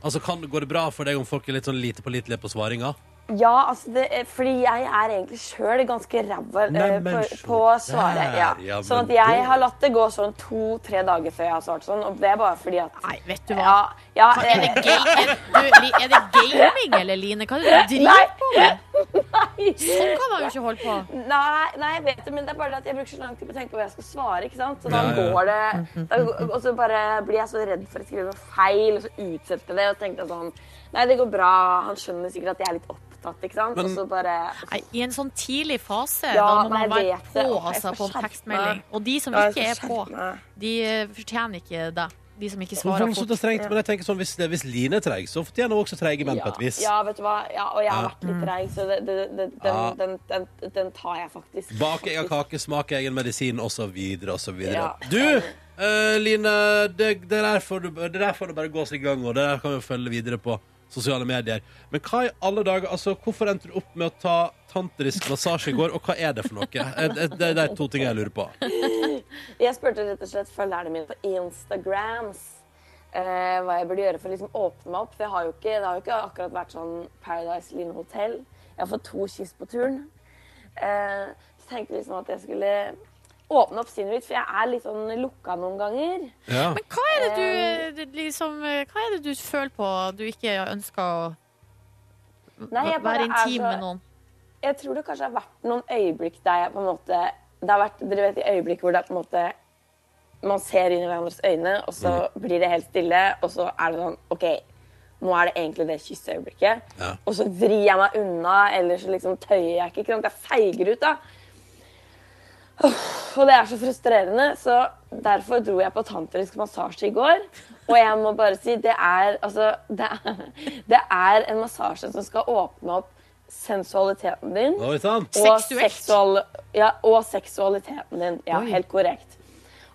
Altså, kan, Går det bra for deg om folk er litt sånn lite pålitelige på svaringa? Ja, altså det, fordi jeg er egentlig sjøl ganske ræva eh, på, på å svare. Ja. ja, sånn at jeg har latt det gå sånn to-tre dager før jeg har svart sånn. Og det er bare fordi at Nei, vet du hva? Ja, ja er, det eh, er, er det gaming, eller, Line? Hva er det du (laughs) Nei. driver på med? nei. Sånn kan man jo ikke holde på. Nei, nei, jeg vet det, men det er bare det at jeg bruker så lang tid på å tenke på hva jeg skal svare. ikke sant? Så da går det, da, Og så bare blir jeg så redd for å skrive noe feil, og så utsetter jeg det. Og tenker sånn Nei, det går bra. Han skjønner sikkert at jeg er litt opptatt, ikke sant? Men- og så bare Nei, I en sånn tidlig fase, Ja, da må man være på altså, på en tekstmelding. Og de som ikke er på, de eh, fortjener ikke det. De som ikke svarer fort. det strengt? Men jeg tenker sånn, hvis, hvis Line er treig, så fortjener hun også treige menn på et vis. Ja, vet du hva? Ja, og jeg har vært litt treig, så det, det, det, den, Ja. den, den, den tar jeg faktisk. Bak egen kake, smake egen medisin, osv., osv. Ja. Du, Uh, Line, det, det, der får du, det der får du bare gå oss i gang, og det der kan vi følge videre på sosiale medier. Men hva i alle dager, altså, hvorfor endte du opp med å ta tantrisk massasje i går, og hva er det for noe? Eh, Det det er to tingene jeg lurer på. (laughs) Jeg spurte rett og slett følgerne mine på Instagrams eh, hva jeg burde gjøre for å liksom åpne meg opp. For jeg har jo ikke, det har jo ikke akkurat vært sånn Paradise Line Hotel. Jeg har fått to kyss på turen. Eh, så tenkte jeg liksom at jeg skulle åpne opp sinnet mitt, for jeg er litt sånn lukka noen ganger. Ja. Men hva er det du eh, liksom, Hva er det du føler på du ikke ønsker å Nei, jeg bare være intim så- med noen? Jeg tror det kanskje har vært noen øyeblikk der jeg på en måte Det har vært dere vet, i øyeblikk hvor det er på en måte man ser inn i hverandres øyne, og så blir det helt stille, og så er det sånn OK, nå er det egentlig det kysseøyeblikket. Ja. Og så vrir jeg meg unna, eller så liksom tøyer jeg ikke. ikke sant? Jeg feiger ut, da. Og det er så frustrerende, så derfor dro jeg på tantrisk massasje i går. Og jeg må bare si, det er altså Det er, det er en massasje som skal åpne opp sensualiteten din og, seksual, ja, og seksualiteten din. Ja, Oi. helt korrekt.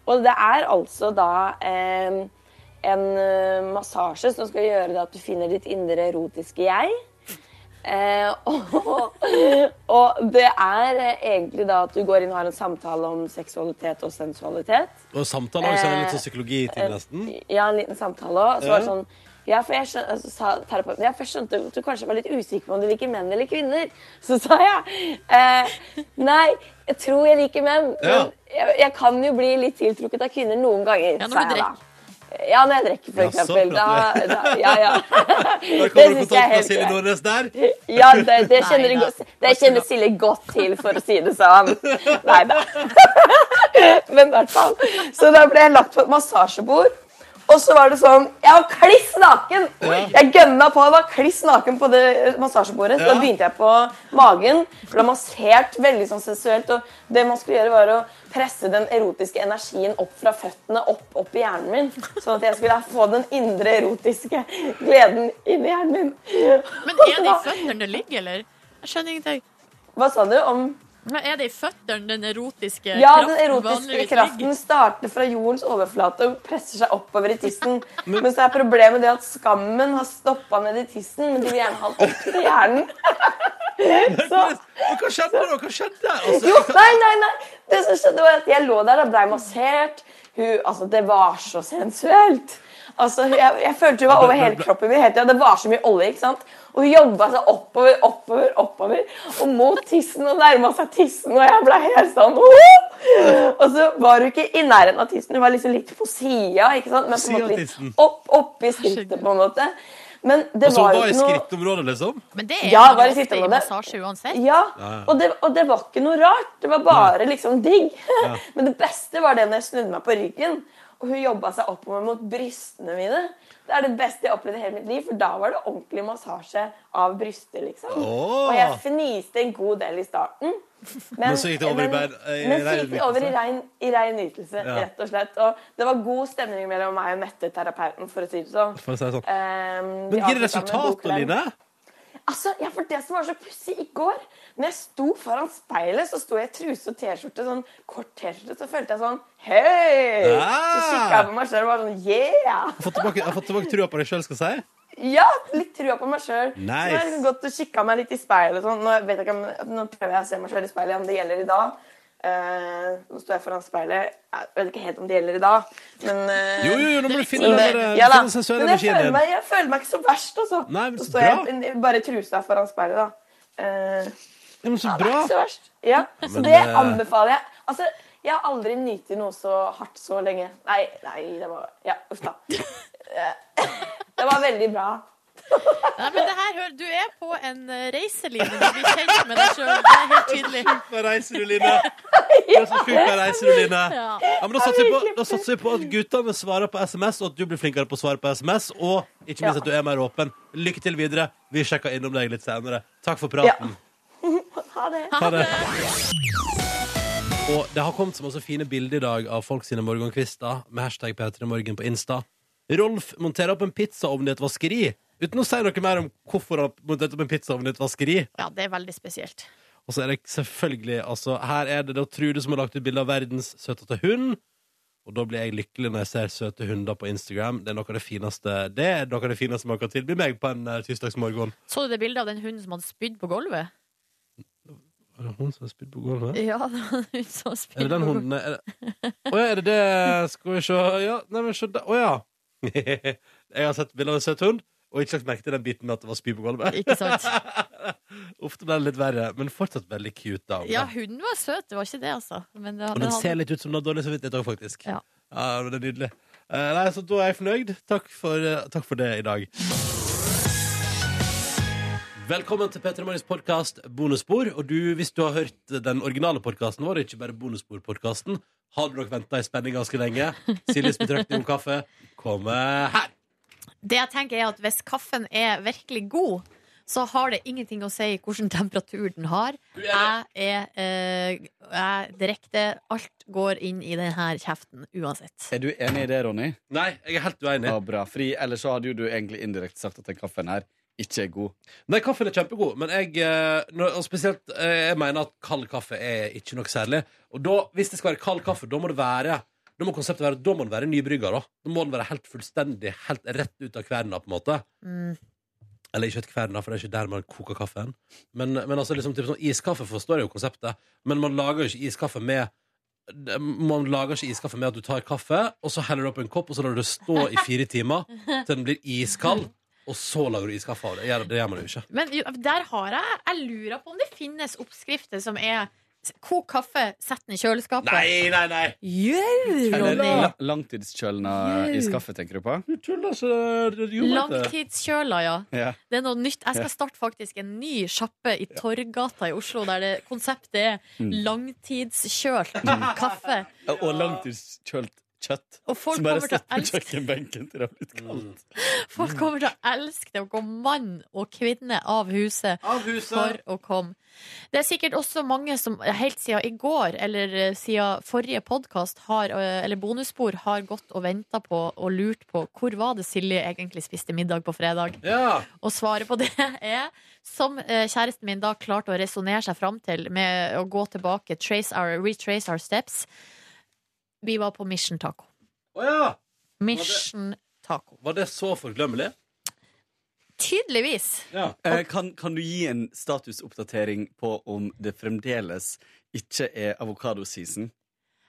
Og det er altså da eh, en eh, massasje som skal gjøre det at du finner ditt indre erotiske jeg. Eh, (laughs) og, og det er eh, egentlig da at du går inn og har en samtale om seksualitet og sensualitet. Og samtale også det litt sånn Eh, psykologi til, nesten. Ja, en liten samtale òg. Så Ja. sånn ja, for jeg skjønte, altså, sa terapeuten, jeg først skjønte at du kanskje var litt usikker på om du liker menn eller kvinner. Så sa jeg eh, nei, jeg tror jeg liker menn. Ja. Men jeg, jeg kan jo bli litt tiltrukket av kvinner noen ganger. Ja, når sa jeg da. Ja, når jeg drikker, for eksempel. Da, da, ja, ja. (laughs) Da kommer du på av helt Silje. Nordnes der. Ja, det, det, kjenner, Nei godt- det kjenner Silje godt til, for å si det sånn. Nei da. (laughs) (laughs) Men i hvert fall. Så da ble jeg lagt på et massasjebord. Og så var det sånn Jeg var kliss naken! Jeg gønna på. Jeg var kliss naken på det massasjebordet. Så Ja. da begynte jeg på magen. Ble massert veldig sånn sensuelt. Og det man skulle gjøre, var å presse den erotiske energien opp fra føttene opp, opp i hjernen min. Sånn at jeg skulle få den indre erotiske gleden inn i hjernen min. Men er det i (laughs) føttene det ligger, eller? Jeg skjønner ingenting. Hva sa du om Men er det i føttene den erotiske Ja, kraften den erotiske kraften ligger? starter fra jordens overflate og presser seg oppover i tissen. (laughs) Men så er problemet det at skammen har stoppa ned i tissen, men de vil gjerne ha den opp til hjernen. (laughs) Så, men hva skjedde da? Hva skjedde? Altså, jo, nei, nei, nei. Det som skjedde var at Jeg lå der og blei massert. Hun, altså, det var så sensuelt. Altså, jeg, jeg følte hun var over hele kroppen min. Det var så mye olje. ikke sant? Og hun jobba seg oppover, oppover, oppover. Og mot tissen og nærma seg tissen, og jeg ble helt sånn «Åh!» Og så var hun ikke i nærheten av tissen, hun var liksom litt på sida. Men på en måte litt opp, opp i skrittet, på en måte. Men det var Og så var i skrittområdet, liksom? Men det er Ja, bare ofte i massasje uansett. Ja, og det, og det var ikke noe rart. Det var bare liksom digg. (laughs) Men det beste var det når jeg snudde meg på ryggen, og hun jobba seg oppover mot brystene mine. Det er det beste jeg opplevde i hele mitt liv, for da var det ordentlig massasje av bryster, liksom. Oh. Og jeg fniste en god del i starten. Men så gikk det over i men- i men så gikk det over i regn rein, i rein nytelse, Ja. rett og slett. Og det var god stemning mellom meg og Mette, terapeuten, for å si det sånn. For å si det sånn. Um, Men gir det avsluttet med god resultat. Line? Altså, ja, for Det som var så pussig i går Når jeg sto foran speilet, så sto jeg i truse og T-skjorte. Sånn kort T-skjorte. Så følte jeg sånn Hei! Ah! Så kikka jeg på meg sjøl og var sånn Yeah! Fått tilbake, jeg har fått tilbake trua på deg sjøl, skal jeg si. Ja, litt trua på meg sjøl. Nice. Så jeg har gått og kikka meg litt i speilet. Sånn. Nå, vet jeg nå prøver jeg å se meg sjøl i speilet, om det gjelder i dag. Eh, nå står jeg foran speilet. Jeg vet ikke helt om det gjelder i dag, men eh, Jo, jo, jo, nå må du finne men, den, ja, finne den sensuelle energien føler, din. meg, jeg føler meg ikke så verst, altså. Nei, men så så står bra. jeg bare i trusa foran speilet, da. Uh, Ja, men så ja, det er ikke så verst. Ja, så Men, det eh, anbefaler jeg. Altså, jeg har aldri nytt noe så hardt så lenge. Nei, nei, det var Ja, uff da. (laughs) Eh, (laughs) Det var veldig bra. Nei, men det her, hør, du er på en reise, reiselinje. Du blir kjent med deg sjøl. Det er helt tydelig. Hva reiser du, Line? Du er så sjuk på reiser du, Line. Ja. Ja, men da satser vi på, da satser vi på at guttene svarer på SMS, og at du blir flinkere på å svare på SMS. Og ikke minst Ja. at du er mer åpen. Lykke til videre. Vi sjekker innom deg litt senere. Takk for praten. (laughs) Ha det. Ha det. Og det har kommet så masse fine bilder i dag av folk sine morgenkvister med hashtag P3morgen på Insta. Rolf monterer opp en pizzaovn i et vaskeri. Uten å si noe mer om hvorfor han monterte opp en pizzaovn i et vaskeri. Ja, det er veldig spesielt. Og så er det selvfølgelig altså, Her er det da Trude som har lagt ut bilde av verdens søteste hund. Og da blir jeg lykkelig når jeg ser søte hunder på Instagram. Det er noe av det fineste Det er noe av det fineste man kan tilby meg på en uh, tirsdagsmorgen. Så du det bildet av den hunden som hadde spydd på gulvet? Er det hun som har spydd på gulvet? Ja, det var en hund som Er det den på gulvet. hunden er det... Å ja, er det det Skal vi se Ja, nei, men se der. Å ja. (laughs) jeg har sett bilde av en søt hund, og ikke lagt merke til den biten med at det var spy på gulvet. Ikke sant? (laughs) Ofte ble det litt verre, men fortsatt veldig cute. da Ja, hunden var søt, det var ikke det, altså. Men det, Og den hadde- ser litt ut som den har dårlig samvittighet òg, faktisk. Ja. men det er nydelig. Uh, nei, så da er jeg fornøyd. Takk for, uh, takk for det i dag. Velkommen til Petter Morgens podkast Bonusspor. Og du, hvis du har hørt den originale podkasten vår, ikke bare Bonusspor-podkasten, har du nok venta i spenning ganske lenge. Siljes betraktning om kaffe kommer her. Det jeg tenker er at Hvis kaffen er virkelig god, så har det ingenting å si hvilken temperatur den har. Jeg er eh, jeg direkte. Alt går inn i denne kjeften uansett. Er du enig i det, Ronny? Nei, jeg er helt uenig. Ja, bra. Fordi ellers så hadde jo du egentlig indirekte sagt at den kaffen her ikke er god. Nei, kaffen er kjempegod, men jeg, eh, og spesielt, eh, jeg mener at kald kaffe er ikke noe særlig. Og da, hvis det skal være kald kaffe, da må det være da må konseptet være, da må den være nybrygga. Da. da må den være helt fullstendig, helt rett ut av kverna, på en måte. Mm. Eller ikke et kverna, for det er ikke der man koker kaffen. Men, men altså, liksom, typ sånn iskaffe forstår jeg jo konseptet, men man lager jo ikke iskaffe med man lager ikke iskaffe med at du tar kaffe, og så heller du opp en kopp, og så lar du det stå i fire timer til den blir iskald, og så lager du iskaffe av det. Det gjør- man jo ikke. Men der har jeg Jeg lurer på om det finnes oppskrifter som er Kok kaffe, sett den i kjøleskapet. Nei, nei, nei! Jau, Eller Ronny! la, langtidskjølna Jau. iskaffe, tenker du på? Du tuller så du. Langtidskjøla, ja. Ja. Det er noe nytt. Jeg skal starte faktisk en ny sjappe i Torgata i Oslo, der det, konseptet er Mm. langtidskjølt kaffe. Og langtidskjølt kjøtt. Og folk som bare kommer til å sitter på elske kjøkkenbenken til det har blitt kaldt. Folk kommer til å elske det å gå mann og kvinne av huset, Av huset. for å komme. Det er sikkert også mange som helt siden i går, eller eh, siden forrige podkast, eller bonusspor, har gått og venta på og lurt på hvor var det Silje egentlig spiste middag på fredag. Ja. Og svaret på det er, som eh, kjæresten min da klarte å resonnere seg fram til med å gå tilbake, trace our, retrace our steps, vi var på Mission Taco. Å ja! Mission Taco. Var det så forglemmelig? Tydeligvis. Ja. Eh, kan, kan du gi en statusoppdatering på om det fremdeles ikke er avokadoseason?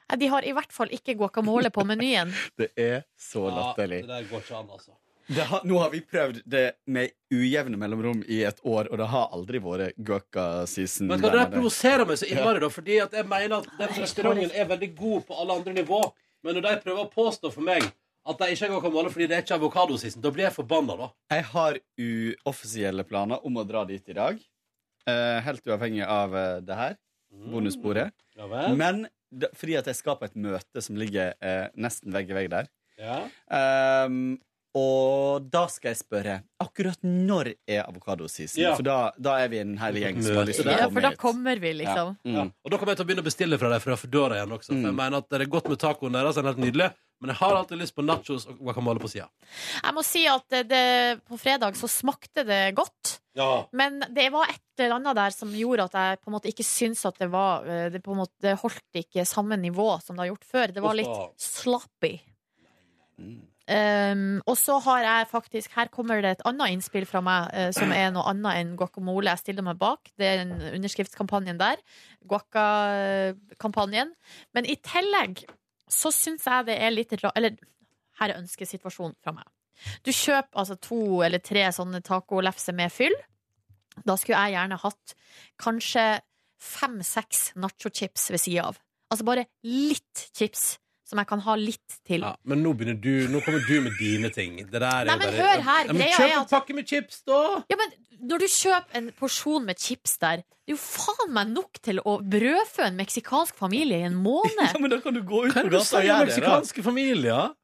Ja, De har i hvert fall ikke guacamole på menyen. (laughs) Det er så latterlig. det der går ikke an, altså. Det har, nå har vi prøvd det med ujevne mellomrom i et år, og det har aldri vært guaca-season. Men hva, dere det provoserer meg så innmari, Ja. da, fordi at jeg mener at den restauranten er veldig god på alle andre nivå. Men når de prøver å påstå for meg at de ikke har guacamole fordi det er ikke avokadosisen, da blir jeg forbanna, da. Jeg har uoffisielle planer om å dra dit i dag. Uh, helt uavhengig av uh, det her. Bonussporet. Ja? Men da, fordi at jeg skal på et møte som ligger uh, nesten vegg i vegg der. Ja. Ehm, og da skal jeg spørre akkurat når er avokadosisen? Ja. For da, da er vi en hel gjeng som har lyst til å Ja, for da kommer vi, liksom. Ja. Ja. Mm. Og da kommer jeg til å begynne å bestille fra deg fra Foodora igjen også. For jeg mener at det er godt med tacoen deres, den er helt nydelig. Men jeg har alltid lyst på nachos og guacamole på sida. Jeg må si at det, det, på fredag så smakte det godt. Ja. Men det var et eller annet der som gjorde at jeg på en måte ikke syns at det var eh, Det på en måte det holdt ikke samme nivå som det har gjort før. Det var litt sloppy. Mm. Um, og så har jeg faktisk Her kommer det et annet innspill fra meg uh, som er noe annet enn guacamole. Jeg stiller meg bak. Det er en underskriftskampanjen der. Guacakampanjen Men i tillegg så syns jeg det er litt rart Eller her er ønskesituasjonen fra meg. Du kjøper altså to eller tre sånne tacolefser med fyll. Da skulle jeg gjerne hatt kanskje fem-seks nachochips ved sida av. Altså bare litt chips som jeg kan ha litt til. Ja, men nå, begynner du, nå kommer du med dine ting. Det der er Nei, men bare- hør her, Ja, men greia kjøp en pakke med chips, da! Ja, men når du kjøper en porsjon med chips der, det er jo faen meg nok til å brødfø en meksikansk familie i en måned. (laughs) Ja, men da kan du gå ut på gata og gjøre det. da. meksikanske familier?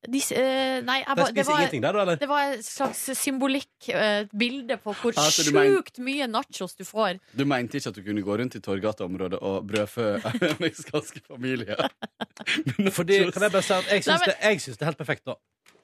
De, eh, nei, jeg, det, det, var, der, da, eller? det var et slags symbolikk, eh, et bilde på hvor Altså, sjukt men... mye nachos du får. Du mente ikke at du kunne gå rundt i Torgata-området og brødfø (laughs) meksikanske familier? Fordi, kan jeg bare si at jeg syns, det, det er helt perfekt, da.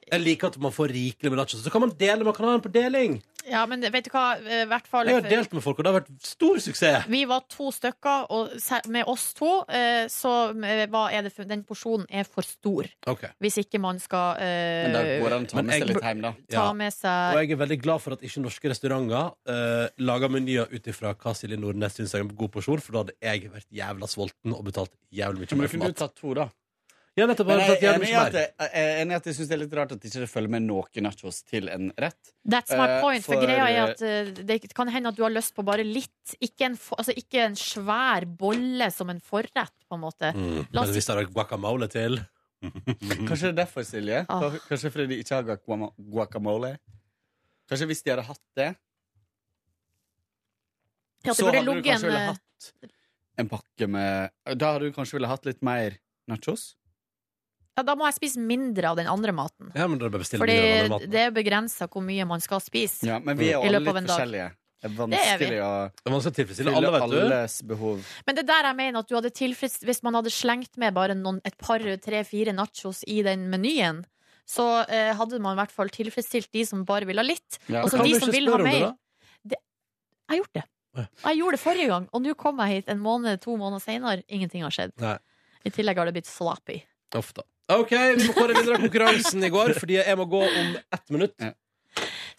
Jeg liker at man får rikelig med nachos. Så kan man dele, man kan ha den på deling. Ja, men vet du hva, eh, i hvert fall Jeg har delt med folk, og det har vært stor suksess. Vi var to stykker, og med oss to eh, så eh, hva er det for, den porsjonen er for stor. Okay. Hvis ikke man skal Men da eh, går det an å ta med seg litt hjem, da. Ja. Og jeg er veldig glad for at ikke norske restauranter uh, lager menyer ut ifra hva Silje Nordnes syns er en god porsjon, for da hadde jeg vært jævla sulten og betalt jævlig mye Men mer for kunne du mat. tatt to, da. Ja, nettopp. Men Jeg jeg er enig i at jeg, jeg er enig i at jeg syns det er litt rart at ikke det følger med noen nachos til en rett. That's my Eh, point. For, for, greia er eh, at eh, det kan hende at du har lyst på bare litt. Ikke en, for- altså, ikke en svær bolle som en forrett, på en måte. Mm. Men hvis det er guacamole til (laughs) Kanskje det er derfor, Silje? Ah. Kanskje fordi de ikke har guacamole? Kanskje hvis de hadde hatt det, Ja, det så hadde du kanskje en, ville hatt en pakke med Da hadde du kanskje ville hatt litt mer nachos? Ja, da må jeg spise mindre av den andre maten. Ja, men da bør bestille Fordi mindre av den andre maten. det er begrensa hvor mye man skal spise. Ja, men vi er jo I alle løpet av litt en dag. forskjellige. Det er Det vanskelig å Det er vanskelig å tilfredsstille fylle alle, vet du. alles behov. Men det er der jeg mener at du hadde tilfreds Hvis man hadde slengt med bare noen, et par, tre, fire nachos i den menyen, så eh, hadde man i hvert fall tilfredsstilt de som bare ville ha litt. Ja. Og så Kan de som ikke vil ha spørre om det, mer. da? Jeg har gjort det. Jeg gjorde det forrige gang, og nå kom jeg hit en måned, to måneder senere. Ingenting har skjedd. Nei. I tillegg har det blitt sloppy. Da. OK, vi må kåre vinner av konkurransen i går, fordi jeg må gå om ett minutt.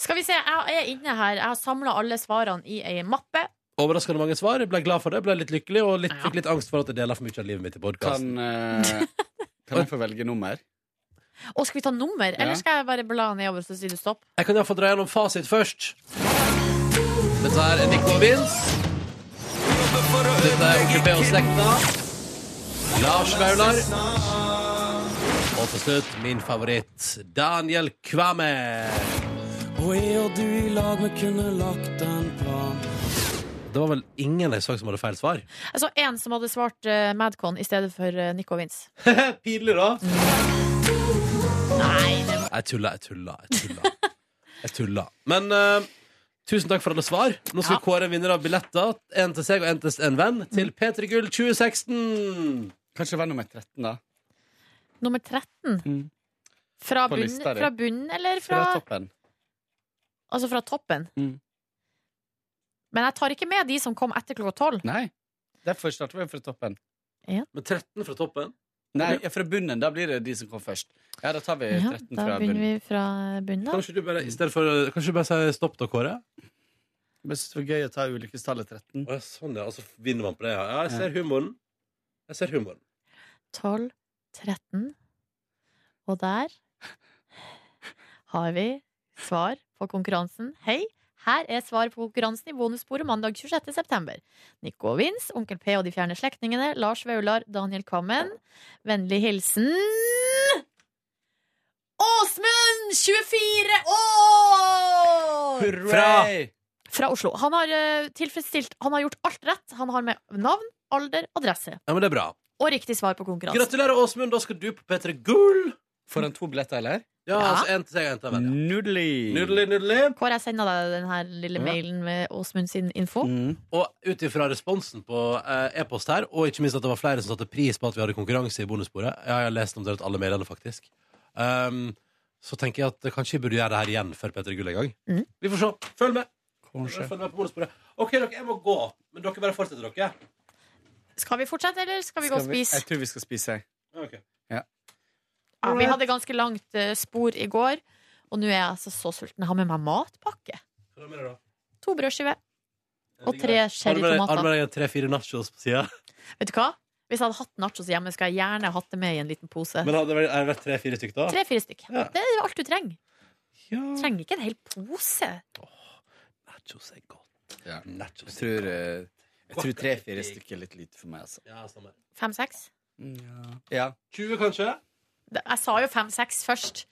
Skal vi se, jeg er inne her. Jeg har samla alle svarene i ei mappe. Overraskende mange svar. Ble glad for det, ble litt lykkelig og litt, fikk litt angst for at jeg deler for mye av livet mitt i podkasten. Kan, uh, kan jeg få velge nummer? Og skal vi ta nummer, Ja. eller skal jeg bare bla nedover så sier du stopp? Jeg kan iallfall dra gjennom fasit først. Dette er Nico Vince. Dette er Onkel B og slekta. Lars Vaular. Og til slutt min favoritt, Daniel Kvame. Og jeg og du i lag, vi kunne lagt en plan. Det var vel ingen jeg så som hadde feil svar. Jeg så en som hadde svart uh, Madcon i stedet for uh, Nico Vince. (laughs) Pinlig, da. Nei, det Jeg tulla, jeg tulla. Jeg tulla. Jeg tulla. Men uh, tusen takk for alle svar. Nå skal vi kåre en vinner av billetter. En til seg og en til en venn. Til P3 Gull 2016. Kanskje venn nummer 13, da. Nummer 13. Fra, På bunn, fra bunnen, eller fra, Fra toppen. Altså fra toppen? Mm. Men jeg tar ikke med de som kom etter klokka tolv. Nei. Derfor starter vi fra toppen. Ja. Men 13 fra toppen? Nei, ja, fra bunnen. Da blir det de som kom først. Ja, da tar vi 13 Ja, 13 da fra begynner bunnen. vi fra bunnen, da. Kanskje du bare, i for, kanskje du bare sier stopp da, Kåre? Jeg syns det var gøy å ta ulykkestallet 13. Å, ja, sånn, ja. Altså vinner man på det. Ja, Ja, jeg ser humoren. Jeg ser humoren. 12, 13. Og der har vi svar på konkurransen. Hei, her er svar på konkurransen i bonussporet mandag 26. september. Nico og Vince, Onkel P og de fjerne slektningene, Lars Vaular, Daniel Kvammen. Vennlig hilsen Åsmund, 24 år! Fra Fra Oslo. Han har eh, tilfredsstilt Han har gjort alt rett. Han har med navn, alder, adresse Ja, men det er bra. Og riktig svar på konkurransen. Gratulerer, Åsmund. Da skal du på P3 Gull. Får han to billetter, eller? Ja, Ja. altså en til seg og en til en Nudelig. ja. Nudelig. Hvor. Jeg sender deg den her lille mailen med Åsmund sin info. Mm. Og ut ifra responsen på eh, e-post her, og ikke minst at det var flere som satte pris på at vi hadde konkurranse i bonussporet Ja, jeg har lest om det alle mailene, faktisk. Um, så tenker jeg at kanskje vi burde gjøre det her igjen før Petter Gull en gang. Mm. Vi får se. Følg med. Kanskje. Følg med på bonussporet. OK, dere, jeg må gå. Men dere bare fortsetter, dere. Skal vi fortsette, eller skal vi gå og Skal vi- spise? Jeg tror vi skal spise. Ok. Ja, vi hadde ganske langt eh, spor i går, og nå er jeg altså så sulten. Jeg har med meg matpakke. Hva er det med det, da? To brødskiver og tre Har du med deg- Har du med deg tre-fire nachos på sida? Vet du hva? Hvis jeg hadde hatt nachos hjemme, skulle jeg gjerne hatt det med i en liten pose. Men hadde det vært- er det vært tre-fire stykk, da? Tre-fire stykk. Ja. Det er alt du trenger. Ja. Du Trenger ikke en hel pose. Nachos er godt. Ja. Nachos Jeg tror, eh, jeg tror tre-fire stykker er litt lite for meg, altså. Ja, samme. Fem-seks? Ja. 20, kanskje? Jeg sa jo fem-seks først.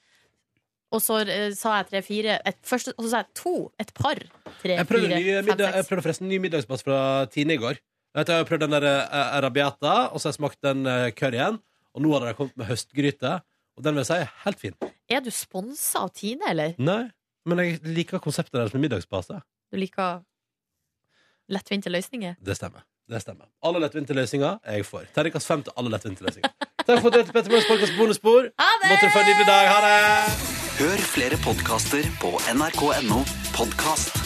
Og så eh, sa jeg tre-fire. Først- Og så sa jeg to. Et par. Tre, Jeg prøvde, fire, nye fem, middag, jeg seks. prøvde forresten ny middagsplass fra Tine i går. Jeg har prøvd den der eh, arabiata, og så har jeg smakt den uh, curryen. Og nå hadde de kommet med høstgryte, og den vil jeg si er helt fin. Er du sponsa av Tine, eller? Nei, men jeg liker konseptet deres med middagsbase. Du liker lettvinte løsninger? Det stemmer. Det stemmer. Alle lettvinte løsninger er jeg for. Terningkast fem til alle lettvinte løsninger. Takk for at du hørte Petter Møllers podcast bonusspor. Måtte du få en nydelig dag. Ha det! Hør flere podkaster på nrk.no podkast.